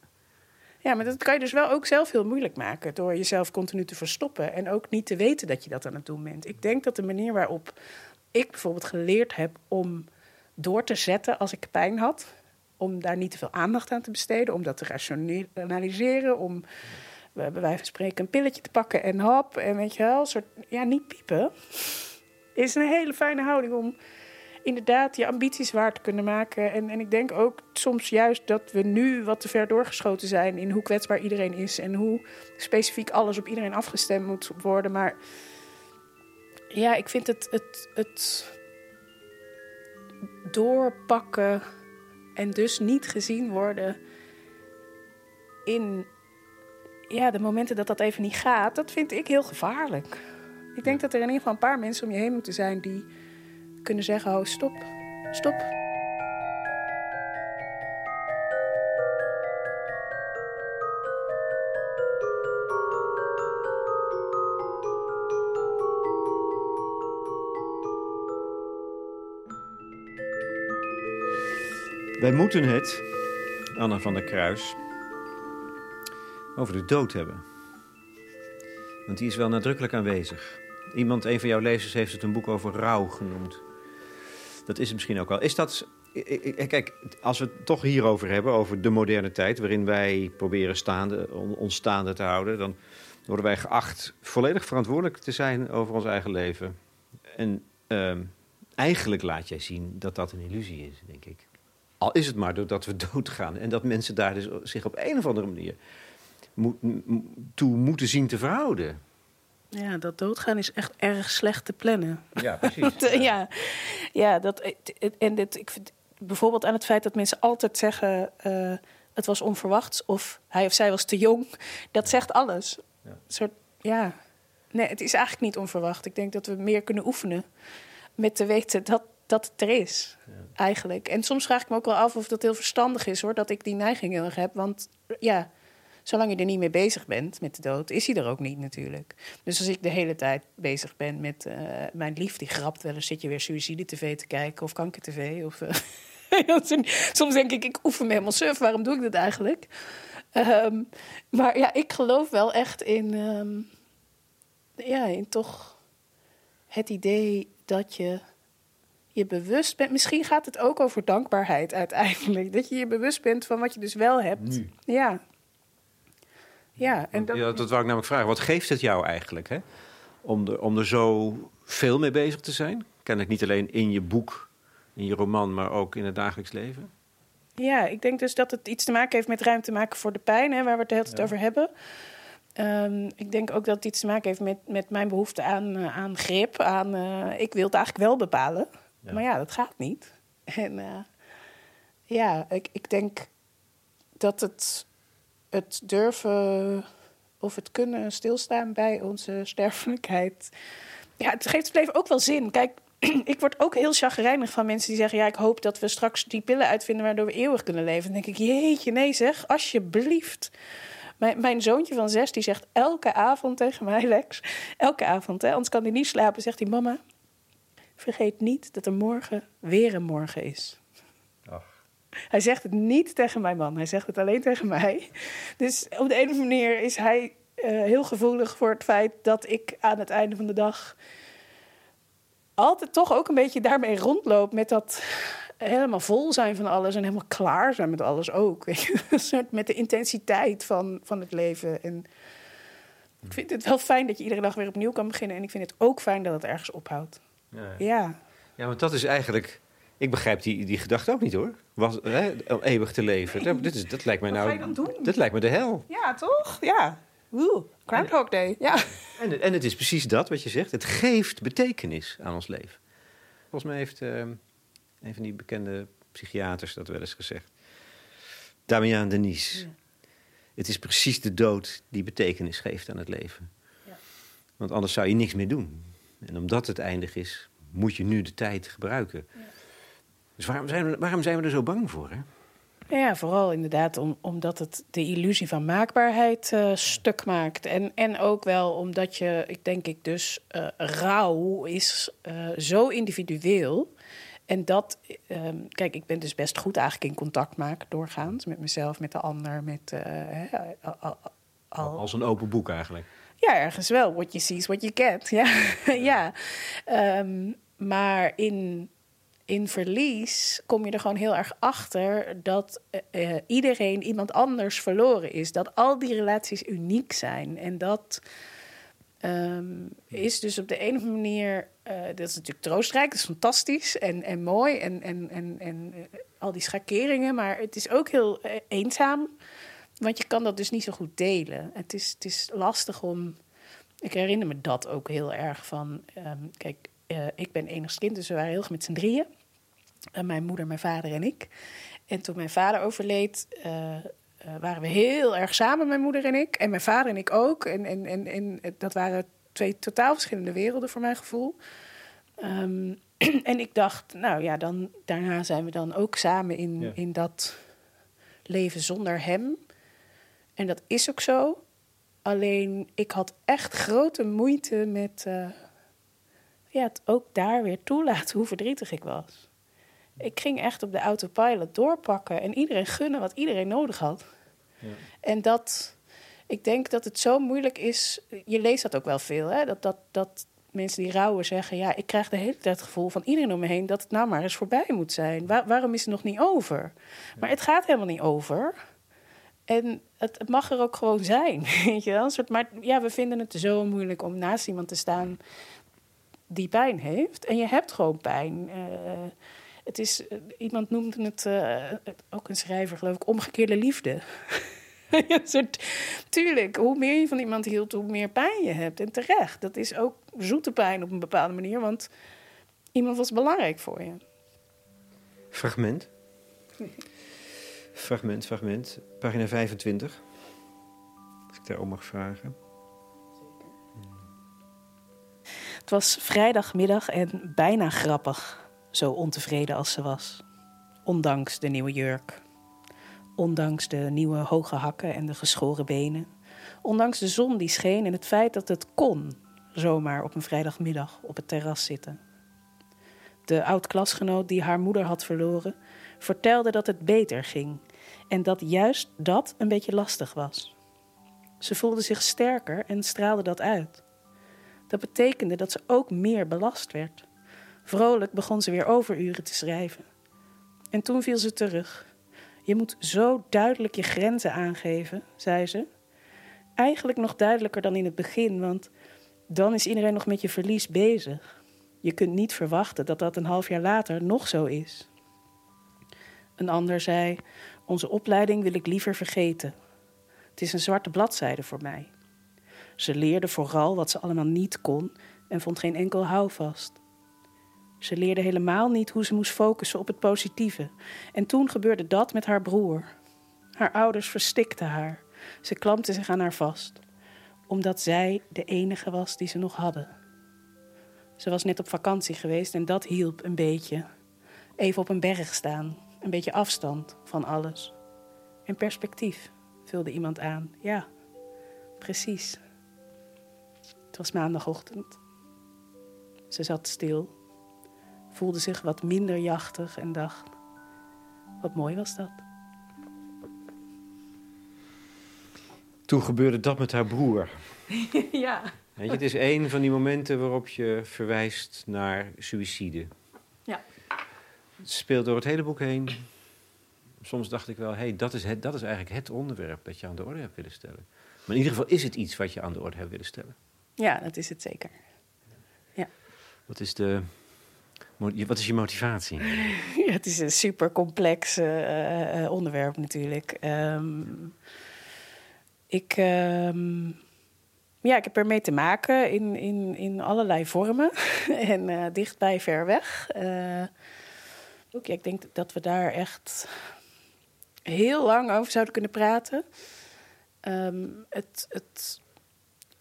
[SPEAKER 2] Ja, maar dat kan je dus wel ook zelf heel moeilijk maken door jezelf continu te verstoppen en ook niet te weten dat je dat aan het doen bent. Ik denk dat de manier waarop ik bijvoorbeeld geleerd heb om door te zetten als ik pijn had, om daar niet te veel aandacht aan te besteden, om dat te rationaliseren, om bij wijze van spreken een pilletje te pakken en hop en weet je wel, soort ja niet piepen, is een hele fijne houding om inderdaad je ambities waar te kunnen maken. En, en ik denk ook soms juist dat we nu wat te ver doorgeschoten zijn in hoe kwetsbaar iedereen is en hoe specifiek alles op iedereen afgestemd moet worden. Maar ja, ik vind het, het, het doorpakken en dus niet gezien worden in ja, de momenten dat dat even niet gaat, dat vind ik heel gevaarlijk. Ik denk dat er in ieder geval een paar mensen om je heen moeten zijn die kunnen zeggen: oh, stop, stop.
[SPEAKER 1] Wij moeten het, Anna van der Kruis, over de dood hebben. Want die is wel nadrukkelijk aanwezig. Iemand, een van jouw lezers, heeft het een boek over rouw genoemd. Dat is het misschien ook wel. Is dat. Kijk, als we het toch hierover hebben, over de moderne tijd, waarin wij proberen staande, ons staande te houden, dan worden wij geacht volledig verantwoordelijk te zijn over ons eigen leven. En uh, eigenlijk laat jij zien dat dat een illusie is, denk ik. Al is het maar doordat we [LAUGHS] doodgaan en dat mensen daar dus zich op een of andere manier toe moeten zien te verhouden.
[SPEAKER 2] Ja, dat doodgaan is echt erg slecht te plannen.
[SPEAKER 1] Ja, precies. [LAUGHS]
[SPEAKER 2] ja. ja, dat, en dit, ik vind, bijvoorbeeld aan het feit dat mensen altijd zeggen... Uh, het was onverwachts of hij of zij was te jong. Dat zegt alles. Ja. soort, ja. Nee, het is eigenlijk niet onverwacht. Ik denk dat we meer kunnen oefenen met te weten dat, dat het er is, ja. eigenlijk. En soms vraag ik me ook wel af of dat heel verstandig is, hoor. Dat ik die neiging heel erg heb. Want ja, zolang je er niet mee bezig bent met de dood, is hij er ook niet natuurlijk. Dus als ik de hele tijd bezig ben met uh, mijn lief, die grapt wel eens, zit je weer suïcide-tv te kijken of kanker-tv. Of, uh, [LAUGHS] soms denk ik, ik oefen me helemaal surf, waarom doe ik dat eigenlijk? Um, maar ja, ik geloof wel echt in, um, ja, in toch het idee dat je je bewust bent. Misschien gaat het ook over dankbaarheid uiteindelijk. Dat je je bewust bent van wat je dus wel hebt.
[SPEAKER 4] Nu.
[SPEAKER 2] Ja. Ja, en
[SPEAKER 4] dat... Ja, dat wou ik namelijk vragen. Wat geeft het jou eigenlijk, hè? Om, er, om er zo veel mee bezig te zijn? Kennelijk niet alleen in je boek, in je roman, maar ook in het dagelijks leven?
[SPEAKER 2] Ja, ik denk dus dat het iets te maken heeft met ruimte maken voor de pijn, hè, waar we het de hele tijd over hebben. Um, ik denk ook dat het iets te maken heeft met, met mijn behoefte aan, uh, aan grip. Aan, uh, ik wil het eigenlijk wel bepalen. Ja. Maar ja, dat gaat niet. [LAUGHS] En uh, ja, ik, ik denk dat het, het durven of het kunnen stilstaan bij onze sterfelijkheid. Ja, het geeft het leven ook wel zin. Kijk, [CLEARS THROAT] ik word ook heel chagrijnig van mensen die zeggen: Ja, ik hoop dat we straks die pillen uitvinden waardoor we eeuwig kunnen leven. Dan denk ik: Jeetje, nee, zeg, alsjeblieft. Mijn, mijn zoontje van zes die zegt elke avond tegen mij, Lex, elke avond, hè, anders kan hij niet slapen, zegt hij: Mama, vergeet niet dat er morgen weer een morgen is. Hij zegt het niet tegen mijn man, hij zegt het alleen tegen mij. Dus op de andere manier is hij uh, heel gevoelig voor het feit dat ik aan het einde van de dag altijd toch ook een beetje daarmee rondloop met dat helemaal vol zijn van alles en helemaal klaar zijn met alles ook. [LAUGHS] met de intensiteit van, van het leven. En ik vind het wel fijn dat je iedere dag weer opnieuw kan beginnen. En ik vind het ook fijn dat het ergens ophoudt.
[SPEAKER 4] Ja,
[SPEAKER 2] ja.
[SPEAKER 4] ja want dat is eigenlijk. Ik begrijp die, die gedachte ook niet hoor. Was, hè, om eeuwig te leven. Dat, dit is, dat lijkt mij nou. Dat lijkt me de hel.
[SPEAKER 2] Ja, toch? Ja. Oeh, Groundhog Day. Ja.
[SPEAKER 4] En, en het is precies dat wat je zegt. Het geeft betekenis aan ons leven. Volgens mij heeft uh, een van die bekende psychiaters dat wel eens gezegd. Damian Denis. Ja. Het is precies de dood die betekenis geeft aan het leven. Ja. Want anders zou je niks meer doen. En omdat het eindig is, moet je nu de tijd gebruiken. Ja. Dus waarom zijn, we, waarom zijn we er zo bang voor? Hè?
[SPEAKER 2] Ja, vooral inderdaad om, omdat het de illusie van maakbaarheid uh, stuk maakt. En, en ook wel omdat je, ik denk ik dus, uh, rouw is uh, zo individueel. En dat, um, kijk, ik ben dus best goed eigenlijk in contact maken doorgaans met mezelf, met de ander, met.
[SPEAKER 4] Al, al, al, Als een open boek eigenlijk.
[SPEAKER 2] Ja, ergens wel. What you see is what you get. Ja, [LAUGHS] ja. Um, maar in in verlies kom je er gewoon heel erg achter dat uh, iedereen iemand anders verloren is. Dat al die relaties uniek zijn. En dat um, is dus op de andere manier. Uh, dat is natuurlijk troostrijk, dat is fantastisch en, en mooi. En, en, en, en al die schakeringen. Maar het is ook heel eenzaam. Want je kan dat dus niet zo goed delen. Het is, het is lastig om. Ik herinner me dat ook heel erg van. Um, kijk, uh, ik ben enigst kind, dus we waren heel erg met z'n drieën. Uh, mijn moeder, mijn vader en ik. En toen mijn vader overleed, uh, waren we heel erg samen, mijn moeder en ik. En mijn vader en ik ook. En, en, en, en dat waren twee totaal verschillende werelden voor mijn gevoel. Um, [CLEARS THROAT] en ik dacht, nou ja, dan, daarna zijn we dan ook samen in, ja. in dat leven zonder hem. En dat is ook zo. Alleen ik had echt grote moeite met ja, het ook daar weer toelaten hoe verdrietig ik was. Ik ging echt op de autopilot doorpakken en iedereen gunnen wat iedereen nodig had. Ja. En dat, ik denk dat het zo moeilijk is. Je leest dat ook wel veel, hè? Dat, dat, dat mensen die rouwen zeggen: Ja, ik krijg de hele tijd het gevoel van iedereen om me heen dat het nou maar eens voorbij moet zijn. Waar, waarom is het nog niet over? Maar het gaat helemaal niet over. En het, het, mag er ook gewoon zijn, [LAUGHS] weet je wel. Maar ja, we vinden het zo moeilijk om naast iemand te staan die pijn heeft. En je hebt gewoon pijn. Uh, het is, iemand noemde het, uh, ook een schrijver geloof ik, omgekeerde liefde. [LAUGHS] tuurlijk, hoe meer je van iemand hield, hoe meer pijn je hebt. En terecht, dat is ook zoete pijn op een bepaalde manier, want iemand was belangrijk voor je.
[SPEAKER 4] Fragment. fragment, fragment. Pagina 25. Als ik daarom mag vragen.
[SPEAKER 2] Het was vrijdagmiddag en bijna grappig, zo ontevreden als ze was. Ondanks de nieuwe jurk. Ondanks de nieuwe hoge hakken en de geschoren benen. Ondanks de zon die scheen en het feit dat het kon zomaar op een vrijdagmiddag op het terras zitten. De oud-klasgenoot die haar moeder had verloren, vertelde dat het beter ging en dat juist dat een beetje lastig was. Ze voelde zich sterker en straalde dat uit. Dat betekende dat ze ook meer belast werd. Vrolijk begon ze weer overuren te schrijven. En toen viel ze terug. Je moet zo duidelijk je grenzen aangeven, zei ze. Eigenlijk nog duidelijker dan in het begin, want dan is iedereen nog met je verlies bezig. Je kunt niet verwachten dat dat een half jaar later nog zo is. Een ander zei: Onze opleiding wil ik liever vergeten. Het is een zwarte bladzijde voor mij. Ze leerde vooral wat ze allemaal niet kon en vond geen enkel houvast. Ze leerde helemaal niet hoe ze moest focussen op het positieve. En toen gebeurde dat met haar broer. Haar ouders verstikten haar. Ze klampten zich aan haar vast, omdat zij de enige was die ze nog hadden. Ze was net op vakantie geweest en dat hielp een beetje. Even op een berg staan, een beetje afstand van alles. En perspectief, vulde iemand aan. Ja, precies. Het was maandagochtend. Ze zat stil, voelde zich wat minder jachtig en dacht: wat mooi was dat.
[SPEAKER 1] Toen gebeurde dat met haar broer. [LAUGHS]
[SPEAKER 2] ja.
[SPEAKER 1] Weet je, het is een van die momenten waarop je verwijst naar suïcide.
[SPEAKER 2] Ja.
[SPEAKER 1] Het speelt door het hele boek heen. Soms dacht ik wel, hé, hey, dat, is het, dat is eigenlijk het onderwerp dat je aan de orde hebt willen stellen. Maar in ieder geval is het iets wat je aan de orde hebt willen stellen.
[SPEAKER 2] Ja, dat is het zeker. Ja.
[SPEAKER 1] Wat is, de, wat is je motivatie? [LAUGHS]
[SPEAKER 2] Ja, het is een super complex uh, uh, onderwerp natuurlijk. Um, ik, uh, ja, ik heb ermee te maken in, in, in allerlei vormen. [LAUGHS] en uh, dichtbij, ver weg. ook, ja, ik denk dat we daar echt heel lang over zouden kunnen praten. Um, het, het,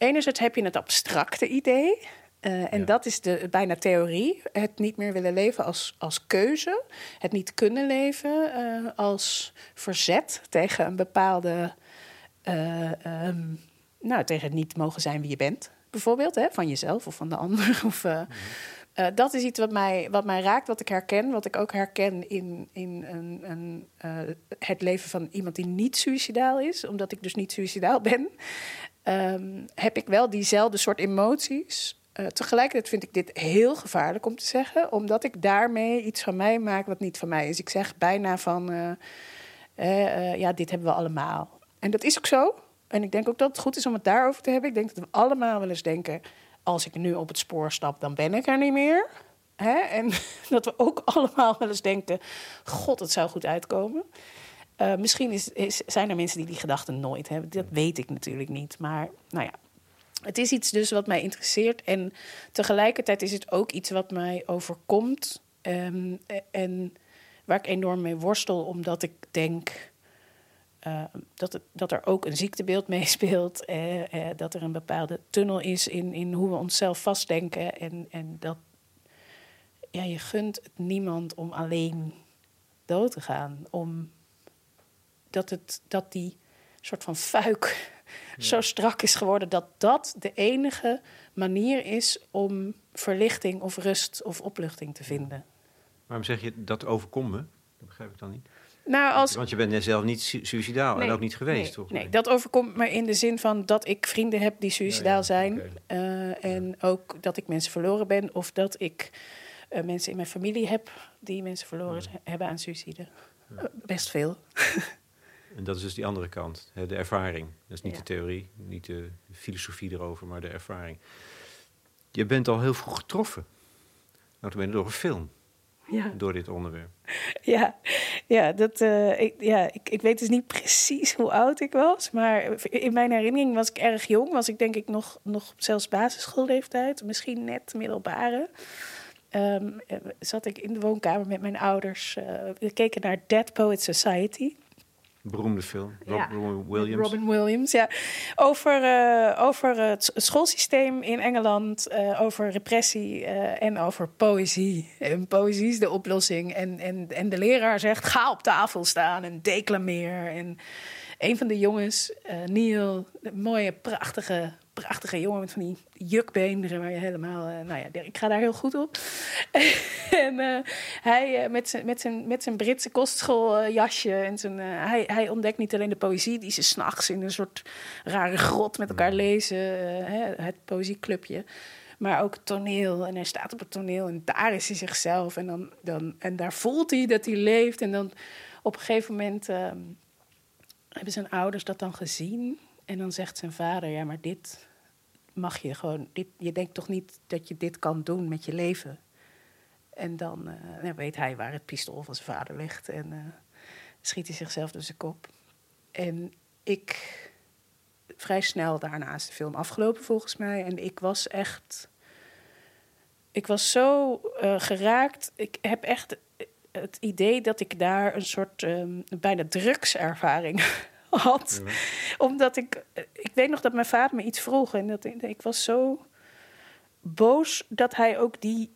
[SPEAKER 2] enerzijds heb je het abstracte idee. Uh, en ja. dat is de bijna theorie. Het niet meer willen leven als, als keuze. Het niet kunnen leven uh, als verzet tegen een bepaalde. Uh, um, nou, tegen het niet mogen zijn wie je bent, bijvoorbeeld, hè, van jezelf of van de ander. [LAUGHS] Of, uh, dat is iets wat mij, wat mij raakt, wat ik herken. Wat ik ook herken in, in een, een, uh, het leven van iemand die niet suicidaal is. Omdat ik dus niet suicidaal ben. Um, heb ik wel diezelfde soort emoties. Uh, tegelijkertijd vind ik dit heel gevaarlijk om te zeggen. Omdat ik daarmee iets van mij maak wat niet van mij is. Ik zeg bijna van... ja, dit hebben we allemaal. En dat is ook zo. En ik denk ook dat het goed is om het daarover te hebben. Ik denk dat we allemaal wel eens denken als ik nu op het spoor stap, dan ben ik er niet meer. Hè? En [LAUGHS] dat we ook allemaal wel eens denken: God, het zou goed uitkomen. Uh, misschien is, is, zijn er mensen die die gedachten nooit hebben. Dat weet ik natuurlijk niet. Maar nou ja, het is iets dus wat mij interesseert. En tegelijkertijd is het ook iets wat mij overkomt. Um, en waar ik enorm mee worstel, omdat ik denk. Uh, dat, dat er ook een ziektebeeld [LAUGHS] meespeelt. Uh, uh, dat er een bepaalde tunnel is in, in hoe we onszelf vastdenken. En, en dat ja, je gunt het niemand om alleen dood te gaan. Om dat, het, dat die soort van fuik [LAUGHS] ja. zo strak is geworden dat dat de enige manier is om verlichting of rust of opluchting te vinden.
[SPEAKER 1] Waarom zeg je dat overkomt me? Dat begrijp ik dan niet.
[SPEAKER 2] Nou, als...
[SPEAKER 1] Want je bent zelf niet su suicidaal
[SPEAKER 2] nee,
[SPEAKER 1] en ook niet geweest,
[SPEAKER 2] nee,
[SPEAKER 1] toch?
[SPEAKER 2] Nee, dat overkomt me in de zin van dat ik vrienden heb die suicidaal ja, ja, zijn. Okay. Uh, en ook dat ik mensen verloren ben. Of dat ik uh, mensen in mijn familie heb die mensen verloren hebben aan suïcide. Uh, best veel. [LAUGHS]
[SPEAKER 1] en dat is dus die andere kant, hè, de ervaring. Dat is niet de theorie, niet de filosofie erover, maar de ervaring. Je bent al heel vroeg getroffen. Nou, door een film
[SPEAKER 2] ja.
[SPEAKER 1] door dit onderwerp.
[SPEAKER 2] Ja, ja, dat, uh, ik, ja ik, ik weet dus niet precies hoe oud ik was. Maar in mijn herinnering was ik erg jong. Was ik denk ik nog, nog zelfs basisschoolleeftijd. Misschien net middelbare. Um, zat ik in de woonkamer met mijn ouders. Uh, we keken naar Dead Poet Society.
[SPEAKER 4] Beroemde film. Robin Williams.
[SPEAKER 2] Robin Williams, ja. Over, uh, over het schoolsysteem in Engeland, uh, over repressie uh, en over poëzie. En poëzie is de oplossing. En, en, en de leraar zegt: ga op tafel staan en declameer. En een van de jongens, Neil, een mooie, prachtige prachtige jongen met van die jukbeenderen waar je helemaal... Uh, nou ja, ik ga daar heel goed op. [LAUGHS] en uh, hij uh, met zijn met zijn met zijn Britse kostschooljasje en zijn... hij, hij ontdekt niet alleen de poëzie die ze s'nachts in een soort rare grot met elkaar lezen. het poëzieclubje. Maar ook toneel. En hij staat op het toneel en daar is hij zichzelf. En, dan, dan, en daar voelt hij dat hij leeft. En dan op een gegeven moment ehm, hebben zijn ouders dat dan gezien... En dan zegt zijn vader: Ja, maar dit mag je gewoon. Dit, je denkt toch niet dat je dit kan doen met je leven? En dan uh, weet hij waar het pistool van zijn vader ligt. En uh, schiet hij zichzelf door zijn kop. En ik. Vrij snel daarna is de film afgelopen volgens mij. En ik was echt. Ik was zo uh, geraakt. Ik heb echt het idee dat ik daar een soort um, bijna drugservaring [LAUGHS] had. Omdat ik, ik weet nog dat mijn vader me iets vroeg. En dat, ik was zo boos dat hij ook die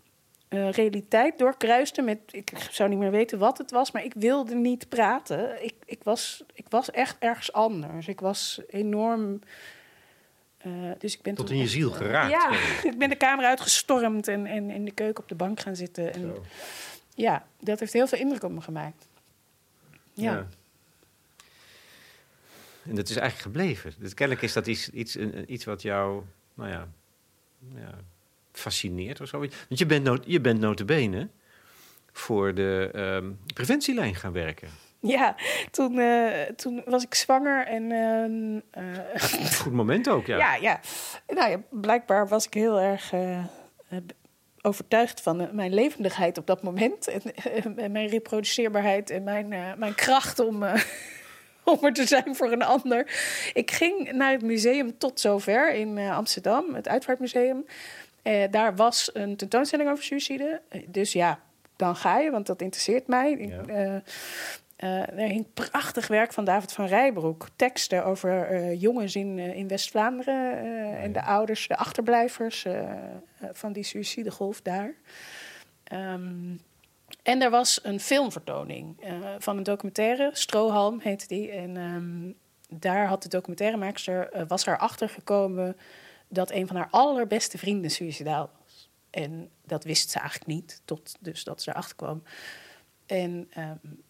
[SPEAKER 2] uh, realiteit doorkruiste met... Ik zou niet meer weten wat het was, maar ik wilde niet praten. Ik, ik, was, ik was echt ergens anders. Ik was enorm... Uh, dus ik ben
[SPEAKER 4] Tot in je ziel geraakt.
[SPEAKER 2] Ja, [LAUGHS] ik ben de kamer uitgestormd en, en in de keuken op de bank gaan zitten. En, ja, dat heeft heel veel indruk op me gemaakt. ja. ja.
[SPEAKER 4] En dat is eigenlijk gebleven. Dus kennelijk is dat iets, iets, iets wat jou, nou ja, ja, fascineert of zo. Want je bent, je bent notabene voor de um, preventielijn gaan werken.
[SPEAKER 2] Ja, toen, uh, toen was ik zwanger en...
[SPEAKER 4] Uh, Goed moment ook, ja.
[SPEAKER 2] Ja, ja. Nou ja, blijkbaar was ik heel erg uh, overtuigd van mijn levendigheid op dat moment. En, en mijn reproduceerbaarheid en mijn, mijn kracht om om er te zijn voor een ander. Ik ging naar het museum tot zover in uh, Amsterdam, het Uitvaartmuseum. Uh, daar was een tentoonstelling over suïcide. Dus ja, dan ga je, want dat interesseert mij. Ja. Uh, er hing prachtig werk van David van Rijbroek. Teksten over jongens in, in West-Vlaanderen ja, en de ouders, de achterblijvers van die suïcidegolf daar. Um, en er was een filmvertoning uh, van een documentaire, Strohalm heette die. En um, daar had de documentairemaakster, uh, was er achter gekomen dat een van haar allerbeste vrienden suicidaal was. En dat wist ze eigenlijk niet, tot dus dat ze erachter kwam. En um,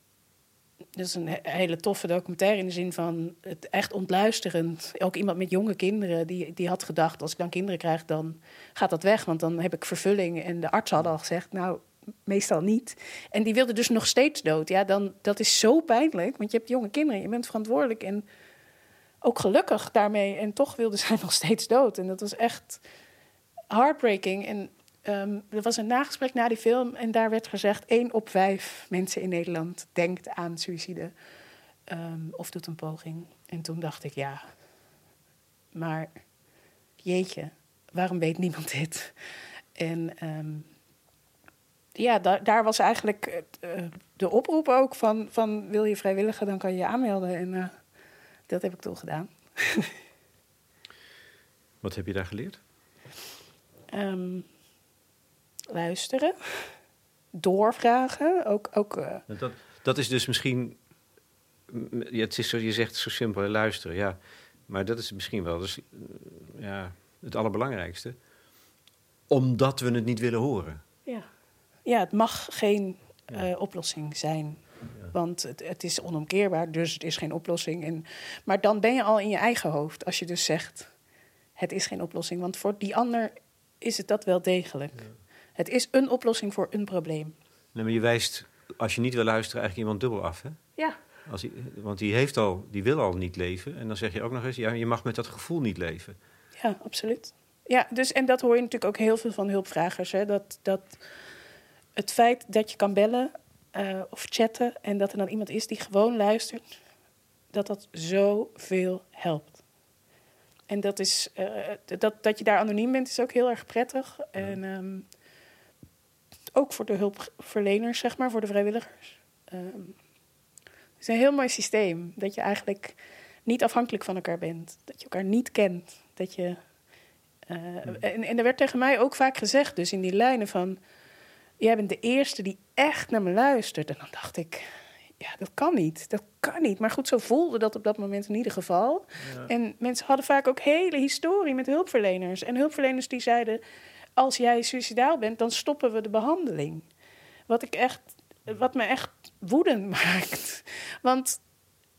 [SPEAKER 2] dat is een hele toffe documentaire in de zin van het echt ontluisterend. Ook iemand met jonge kinderen die, die had gedacht: als ik dan kinderen krijg, dan gaat dat weg, want dan heb ik vervulling. En de arts had al gezegd: Nou, meestal niet. En die wilde dus nog steeds dood. Ja, dan, dat is zo pijnlijk, want je hebt jonge kinderen, je bent verantwoordelijk en ook gelukkig daarmee. En toch wilde [LAUGHS] zij nog steeds dood. En dat was echt heartbreaking. En um, er was een nagesprek na die film en daar werd gezegd: één op vijf mensen in Nederland denkt aan suïcide um, of doet een poging. En toen dacht ik: ja, maar jeetje, waarom weet niemand dit? En um, ja, daar, daar was eigenlijk uh, de oproep ook van, van wil je vrijwilliger, dan kan je je aanmelden. En uh, dat heb ik toen gedaan. [LAUGHS]
[SPEAKER 4] Wat heb je daar geleerd?
[SPEAKER 2] Um, luisteren, doorvragen. Ook, ook, uh...
[SPEAKER 4] dat, dat is dus misschien, ja, het is zo, je zegt zo simpel, luisteren, ja. Maar dat is misschien wel dus, ja, het allerbelangrijkste. Omdat we het niet willen horen.
[SPEAKER 2] Ja het mag geen uh, oplossing zijn. Want het, het, is onomkeerbaar, dus het is geen oplossing. En, maar dan ben je al in je eigen hoofd als je dus zegt: het is geen oplossing. Want voor die ander is het dat wel degelijk. Het is een oplossing voor een probleem.
[SPEAKER 4] Nee, maar je wijst, als je niet wil luisteren, eigenlijk iemand dubbel af. Hè?
[SPEAKER 2] Ja.
[SPEAKER 4] Als hij, want die, heeft al, die wil al niet leven. En dan zeg je ook nog eens: ja, je mag met dat gevoel niet leven.
[SPEAKER 2] Ja, absoluut. Ja, dus, en dat hoor je natuurlijk ook heel veel van hulpvragers. Hè? Dat. dat het feit dat je kan bellen uh, of chatten en dat er dan iemand is die gewoon luistert, dat dat zoveel helpt. En dat, is, uh, dat, dat je daar anoniem bent, is ook heel erg prettig. En um, ook voor de hulpverleners, zeg maar, voor de vrijwilligers. Um, Het is een heel mooi systeem. Dat je eigenlijk niet afhankelijk van elkaar bent. Dat je elkaar niet kent. Dat je, uh, en, en er werd tegen mij ook vaak gezegd, dus in die lijnen van... Jij bent de eerste die echt naar me luistert. En dan dacht ik, ja, dat kan niet. Dat kan niet. Maar goed, zo voelde dat op dat moment in ieder geval. En mensen hadden vaak ook hele historie met hulpverleners. En hulpverleners die zeiden: als jij suicidaal bent, dan stoppen we de behandeling. Wat ik echt, wat me echt woedend [LAUGHS] maakt. Want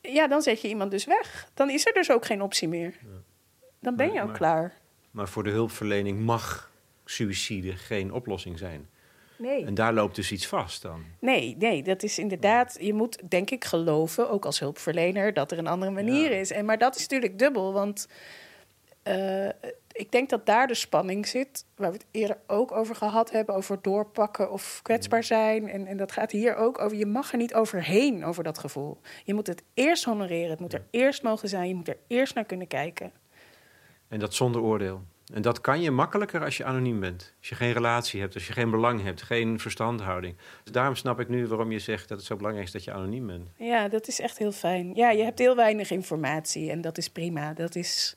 [SPEAKER 2] ja, dan zet je iemand dus weg. Dan is er dus ook geen optie meer. Dan ben je ook klaar.
[SPEAKER 1] Maar voor de hulpverlening mag suïcide geen oplossing zijn.
[SPEAKER 2] Nee.
[SPEAKER 1] En daar loopt dus iets vast dan?
[SPEAKER 2] Nee, nee, dat is inderdaad... Je moet denk ik geloven, ook als hulpverlener... dat er een andere manier is. En, maar dat is natuurlijk dubbel, want... Uh, ik denk dat daar de spanning zit, waar we het eerder ook over gehad hebben, over doorpakken of kwetsbaar zijn. En, en dat gaat hier ook over. Je mag er niet overheen over dat gevoel. Je moet het eerst honoreren, het moet er eerst mogen zijn, je moet er eerst naar kunnen kijken.
[SPEAKER 1] En dat zonder oordeel. En dat kan je makkelijker als je anoniem bent. Als je geen relatie hebt, als je geen belang hebt, geen verstandhouding. Dus daarom snap ik nu waarom je zegt dat het zo belangrijk is dat je anoniem bent.
[SPEAKER 2] Ja, dat is echt heel fijn. Ja, je hebt heel weinig informatie en dat is prima. Dat is.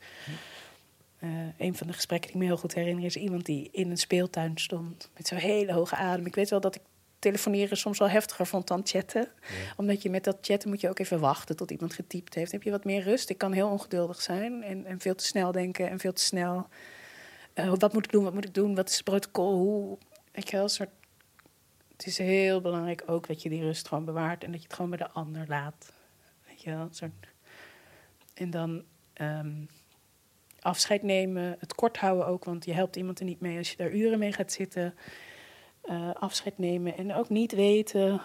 [SPEAKER 2] Uh, een van de gesprekken die ik me heel goed herinner is iemand die in een speeltuin stond met zo'n hele hoge adem. Ik weet wel dat ik telefoneren soms wel heftiger vond dan chatten. Omdat je met dat chatten moet je ook even wachten tot iemand getypt heeft. heb je wat meer rust. Ik kan heel ongeduldig zijn en, en veel te snel denken en veel te snel uh, wat moet ik doen, wat moet ik doen, wat is het protocol, hoe... Weet je soort... Het is heel belangrijk ook dat je die rust gewoon bewaart en dat je het gewoon bij de ander laat. Weet je wel. En dan um, afscheid nemen, het kort houden ook, want je helpt iemand er niet mee als je daar uren mee gaat zitten. Uh, afscheid nemen en ook niet weten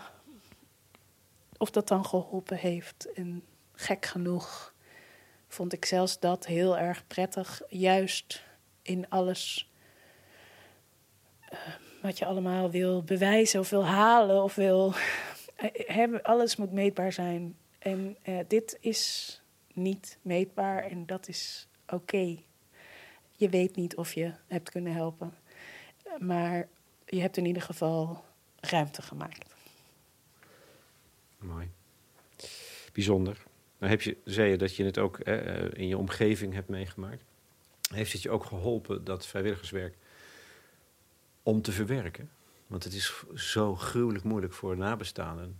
[SPEAKER 2] of dat dan geholpen heeft. En gek genoeg vond ik zelfs dat heel erg prettig, juist in alles uh, wat je allemaal wil bewijzen of wil halen of wil hebben. Alles moet meetbaar zijn. En dit is niet meetbaar en dat is oké. Je weet niet of je hebt kunnen helpen. Maar je hebt in ieder geval ruimte gemaakt.
[SPEAKER 1] Mooi. Bijzonder. Nou heb je, zei je dat je het ook eh, in je omgeving hebt meegemaakt heeft het je ook geholpen, dat vrijwilligerswerk, om te verwerken? Want het is zo gruwelijk moeilijk voor nabestaanden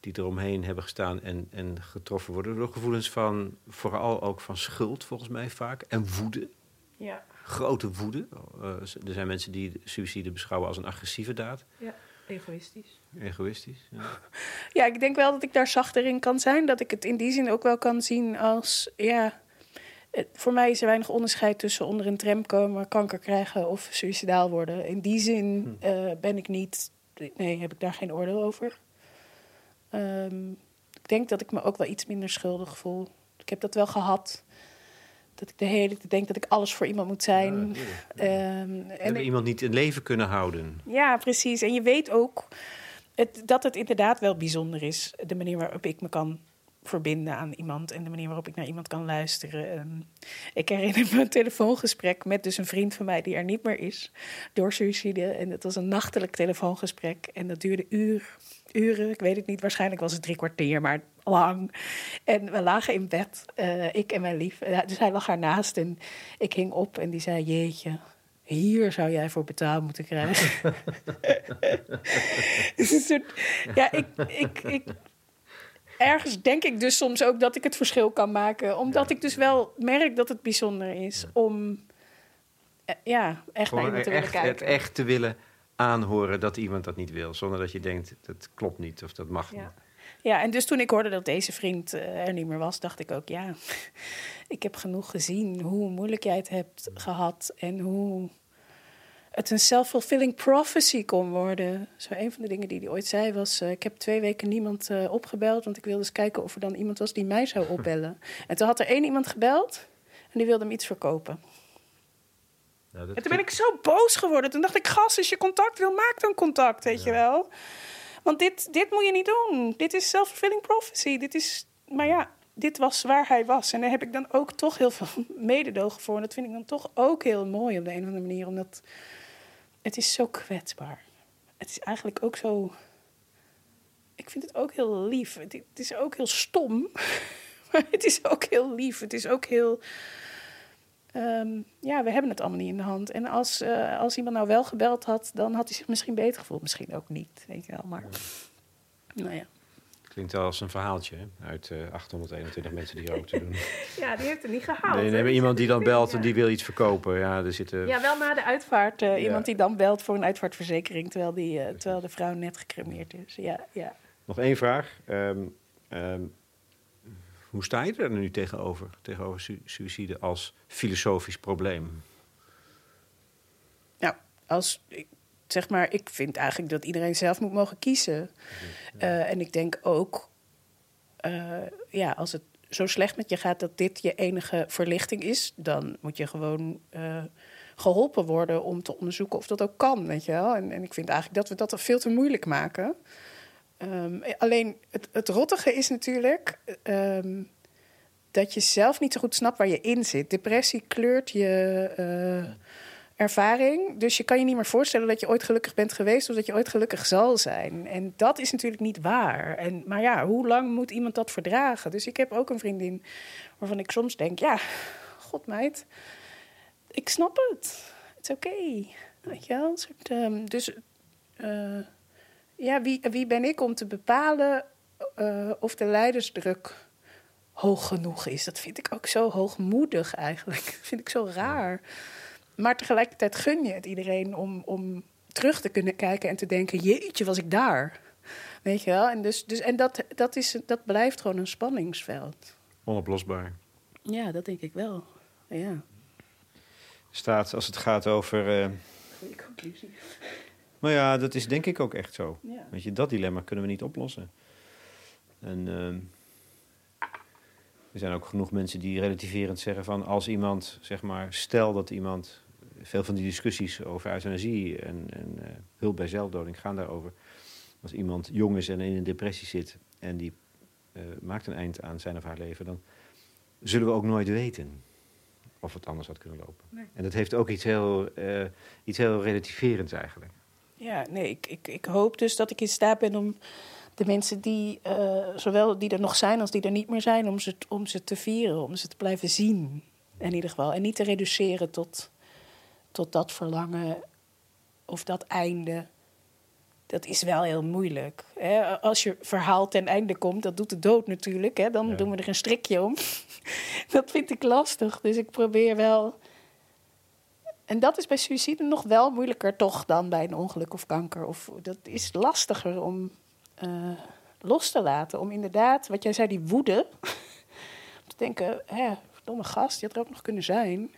[SPEAKER 1] die eromheen hebben gestaan en, en getroffen worden door gevoelens van, vooral ook van schuld volgens mij vaak, en woede.
[SPEAKER 2] Ja.
[SPEAKER 1] Grote woede. Uh, er zijn mensen die suïcide beschouwen als een agressieve daad.
[SPEAKER 2] Ja, egoïstisch.
[SPEAKER 1] Egoïstisch, ja. [LAUGHS]
[SPEAKER 2] ja. ik denk wel dat ik daar zachter in kan zijn. Dat ik het in die zin ook wel kan zien als, ja, voor mij is er weinig onderscheid tussen onder een tram komen, kanker krijgen of suicidaal worden. In die zin hm. uh, ben ik niet, nee, heb ik daar geen oordeel over. Um, ik denk dat ik me ook wel iets minder schuldig voel. Ik heb dat wel gehad. Dat ik de hele tijd denk dat ik alles voor iemand moet zijn.
[SPEAKER 1] Ja, um, en iemand niet in leven kunnen houden.
[SPEAKER 2] Ja, precies. En je weet ook het, dat het inderdaad wel bijzonder is. De manier waarop ik me kan verbinden aan iemand en de manier waarop ik naar iemand kan luisteren. Ehm, ik herinner me een telefoongesprek met dus een vriend van mij die er niet meer is door suicide. En het was een nachtelijk telefoongesprek en dat duurde uur, uren. Ik weet het niet, waarschijnlijk was het drie kwartier, maar lang. En we lagen in bed, uh, ik en mijn lief. Dus hij lag ernaast en ik hing op en die zei: Jeetje, hier zou jij voor betaald moeten krijgen. [LAUGHS] ja, ik, ik, ik, ergens denk ik dus soms ook dat ik het verschil kan maken. Omdat ik dus wel merk dat het bijzonder is om eh, ja, echt naar iemand te willen kijken.
[SPEAKER 1] Het echt te willen aanhoren dat iemand dat niet wil. Zonder dat je denkt, dat klopt niet of dat mag niet.
[SPEAKER 2] Ja, en dus toen ik hoorde dat deze vriend eh, er niet meer was, dacht ik ook, ja, [LAUGHS] ik heb genoeg gezien hoe moeilijk jij het hebt gehad en hoe het een self-fulfilling prophecy kon worden. Zo een van de dingen die hij ooit zei was... Uh, ik heb twee weken niemand uh, opgebeld... want ik wilde eens kijken of er dan iemand was die mij zou opbellen. [LAUGHS] en toen had er één iemand gebeld... en die wilde hem iets verkopen. Nou, en toen ben ik zo boos geworden. Toen dacht ik, gas, als je contact wil, maak dan contact, weet je wel. Want dit, dit moet je niet doen. Dit is self-fulfilling prophecy. Dit is, maar ja, dit was waar hij was. En daar heb ik dan ook toch heel veel [LAUGHS] mededogen voor. En dat vind ik dan toch ook heel mooi op de een of andere manier. Omdat het is zo kwetsbaar. Het is eigenlijk ook zo ik vind het ook heel lief. Het, het is ook heel stom, [LAUGHS] maar het is ook heel lief. Het is ook heel Ehm, ja, we hebben het allemaal niet in de hand. En als, uh, als iemand nou wel gebeld had, dan had hij zich misschien beter gevoeld. Misschien ook niet, weet je wel. Maar, nou ja.
[SPEAKER 1] Klinkt wel als een verhaaltje uit uh, eh, 821 mensen die ook te doen. [LAUGHS]
[SPEAKER 2] ja, die heeft het niet gehaald.
[SPEAKER 1] Nee, hebben iemand die dan belt en die wil iets verkopen. Ja, er zitten...
[SPEAKER 2] ja wel na de uitvaart. Uh, Iemand die dan belt voor een uitvaartverzekering... terwijl, die, uh, terwijl de vrouw net gecremeerd is. Ja, ja.
[SPEAKER 1] Nog één vraag. Um, um, hoe sta je er nu tegenover, tegenover su suïcide als filosofisch probleem?
[SPEAKER 2] Nou, als, zeg maar, ik vind eigenlijk dat iedereen zelf moet mogen kiezen. Uh, en ik denk ook, uh, ja, als het zo slecht met je gaat dat dit je enige verlichting is, dan moet je gewoon uh, geholpen worden om te onderzoeken of dat ook kan, weet je wel. En, en ik vind eigenlijk dat we dat veel te moeilijk maken. Um, alleen het, het rottige is natuurlijk um, dat je zelf niet zo goed snapt waar je in zit. Depressie kleurt je ervaring. Dus je kan je niet meer voorstellen dat je ooit gelukkig bent geweest of dat je ooit gelukkig zal zijn. En dat is natuurlijk niet waar. En, maar ja, hoe lang moet iemand dat verdragen? Dus ik heb ook een vriendin waarvan ik soms denk: ja, god meid, ik snap het. Het is oké. Weet je? Um, dus. Uh, ja, wie, wie ben ik om te bepalen uh, of de leidersdruk hoog genoeg is? Dat vind ik ook zo hoogmoedig eigenlijk. [LAUGHS] Dat vind ik zo raar. Maar tegelijkertijd gun je het iedereen om, om terug te kunnen kijken en te denken: jeetje, was ik daar? Weet je wel? En, dus, dus, en dat, dat, is, dat blijft gewoon een spanningsveld.
[SPEAKER 1] Onoplosbaar.
[SPEAKER 2] Ja, dat denk ik wel. Ja.
[SPEAKER 1] Staat als het gaat over. Uh...
[SPEAKER 2] Goeie conclusie.
[SPEAKER 1] Maar ja, dat is denk ik ook echt zo. Ja. Weet je, dat dilemma kunnen we niet oplossen. En uh, er zijn ook genoeg mensen die relativerend zeggen van als iemand, zeg maar, stel dat iemand, veel van die discussies over euthanasie en, en uh, hulp bij zelfdoding gaan daarover. Als iemand jong is en in een depressie zit en die uh, maakt een eind aan zijn of haar leven, dan zullen we ook nooit weten of het anders had kunnen lopen. Nee. En dat heeft ook iets heel, uh, iets heel relativerends eigenlijk.
[SPEAKER 2] Ja, nee, ik, ik, ik hoop dus dat ik in staat ben om de mensen die, uh, zowel die er nog zijn als die er niet meer zijn, om ze, om ze te vieren, om ze te blijven zien. In ieder geval. En niet te reduceren tot, tot dat verlangen of dat einde. Dat is wel heel moeilijk. Hè? Als je verhaal ten einde komt, dat doet de dood natuurlijk. Hè? Dan doen we er een strikje om. [LAUGHS] dat vind ik lastig. Dus ik probeer wel en dat is bij suïcide nog wel moeilijker toch dan bij een ongeluk of kanker. Of, dat is lastiger om uh, los te laten. Om inderdaad, wat jij zei, die woede. [LAUGHS] om te denken, hè, domme gast, je had er ook nog kunnen zijn.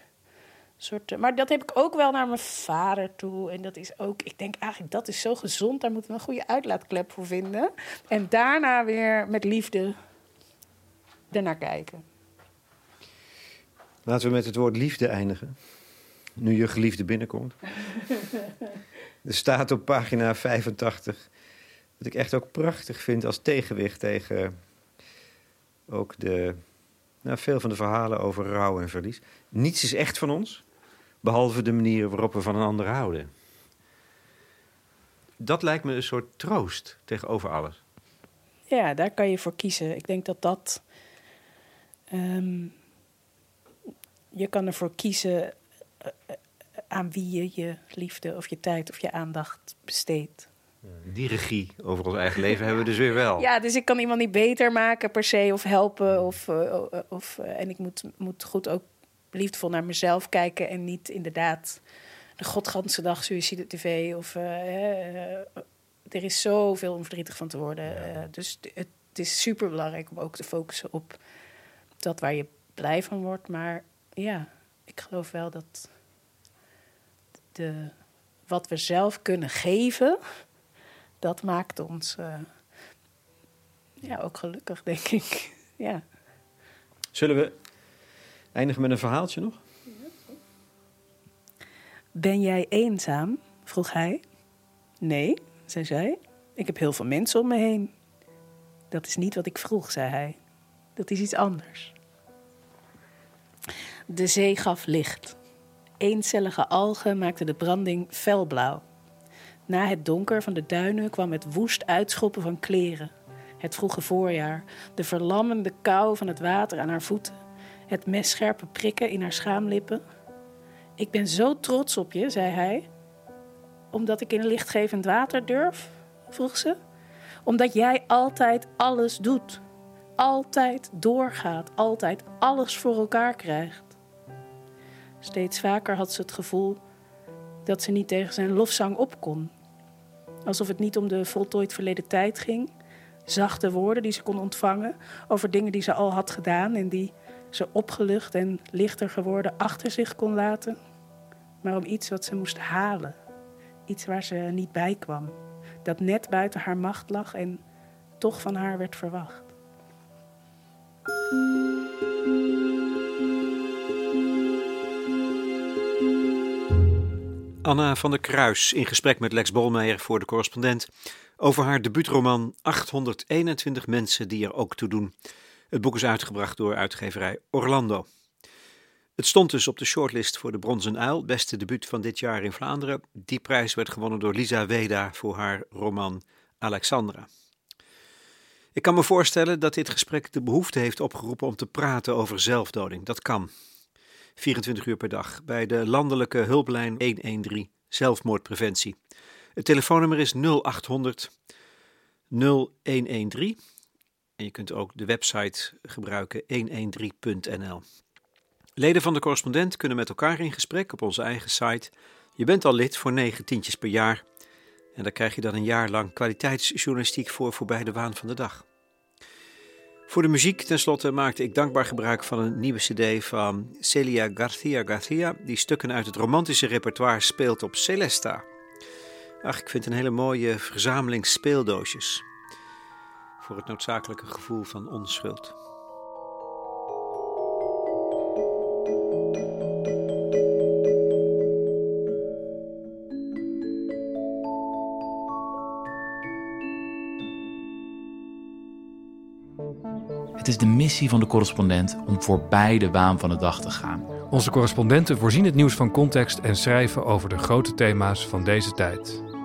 [SPEAKER 2] Soort, uh, maar dat heb ik ook wel naar mijn vader toe. En dat is ook, ik denk eigenlijk, dat is zo gezond. Daar moeten we een goede uitlaatklep voor vinden. En daarna weer met liefde ernaar kijken.
[SPEAKER 1] Laten we met het woord liefde eindigen nu je geliefde binnenkomt. [LAUGHS] er staat op pagina 85, wat ik echt ook prachtig vind als tegenwicht tegen ook de, nou, veel van de verhalen over rouw en verlies. Niets is echt van ons, behalve de manier waarop we van een ander houden. Dat lijkt me een soort troost tegenover alles.
[SPEAKER 2] Ja, daar kan je voor kiezen. Ik denk dat dat. Um, je kan ervoor kiezen aan wie je je liefde of je tijd of je aandacht besteedt.
[SPEAKER 1] Die regie over ons eigen leven hebben we dus weer wel. [LAUGHS]
[SPEAKER 2] Ja, dus ik kan iemand niet beter maken per se of helpen. Of, uh, of, en ik moet, moet goed ook liefdevol naar mezelf kijken en niet inderdaad de godganse dag suicide tv. Of, uh, er is zoveel om verdrietig van te worden. Ja. dus het, het is super belangrijk om ook te focussen op dat waar je blij van wordt. Maar ja, ik geloof wel dat de, wat we zelf kunnen geven, dat maakt ons uh, ja, ook gelukkig, denk ik. [LAUGHS] ja.
[SPEAKER 1] Zullen we eindigen met een verhaaltje nog?
[SPEAKER 2] Ben jij eenzaam? vroeg hij. Nee, zei zij. Ik heb heel veel mensen om me heen. Dat is niet wat ik vroeg, zei hij. Dat is iets anders. De zee gaf licht. Eencellige algen maakten de branding felblauw. Na het donker van de duinen kwam het woest uitschoppen van kleren. Het vroege voorjaar, de verlammende kou van het water aan haar voeten, het messcherpe prikken in haar schaamlippen. Ik ben zo trots op je, zei hij. Omdat ik in lichtgevend water durf? vroeg ze. Omdat jij altijd alles doet. Altijd doorgaat, altijd alles voor elkaar krijgt. Steeds vaker had ze het gevoel dat ze niet tegen zijn lofzang op kon. Alsof het niet om de voltooid verleden tijd ging. Zachte woorden die ze kon ontvangen over dingen die ze al had gedaan en die ze opgelucht en lichter geworden achter zich kon laten. Maar om iets wat ze moest halen. Iets waar ze niet bij kwam. Dat net buiten haar macht lag en toch van haar werd verwacht.
[SPEAKER 1] Anna van der Kruis in gesprek met Lex Bolmeijer voor de correspondent over haar debuutroman 821 mensen die er ook toe doen. Het boek is uitgebracht door uitgeverij Orlando. Het stond dus op de shortlist voor de Bronzen Uil, beste debuut van dit jaar in Vlaanderen. Die prijs werd gewonnen door Lisa Weda voor haar roman Alexandra. Ik kan me voorstellen dat dit gesprek de behoefte heeft opgeroepen om te praten over zelfdoding. Dat kan. 24 uur per dag bij de landelijke hulplijn 113 zelfmoordpreventie. Het telefoonnummer is 0800 0113 en je kunt ook de website gebruiken 113.nl. Leden van de correspondent kunnen met elkaar in gesprek op onze eigen site. Je bent al lid voor 9 tientjes per jaar en daar krijg je dan een jaar lang kwaliteitsjournalistiek voor voorbij de waan van de dag. Voor de muziek tenslotte maakte ik dankbaar gebruik van een nieuwe cd van Celia Garcia Garcia, die stukken uit het romantische repertoire speelt op Celesta. Ach, ik vind een hele mooie verzameling speeldoosjes. Voor het noodzakelijke gevoel van onschuld.
[SPEAKER 5] Het is de missie van de correspondent om voorbij de waan van de dag te gaan.
[SPEAKER 6] Onze correspondenten voorzien het nieuws van context en schrijven over de grote thema's van deze tijd.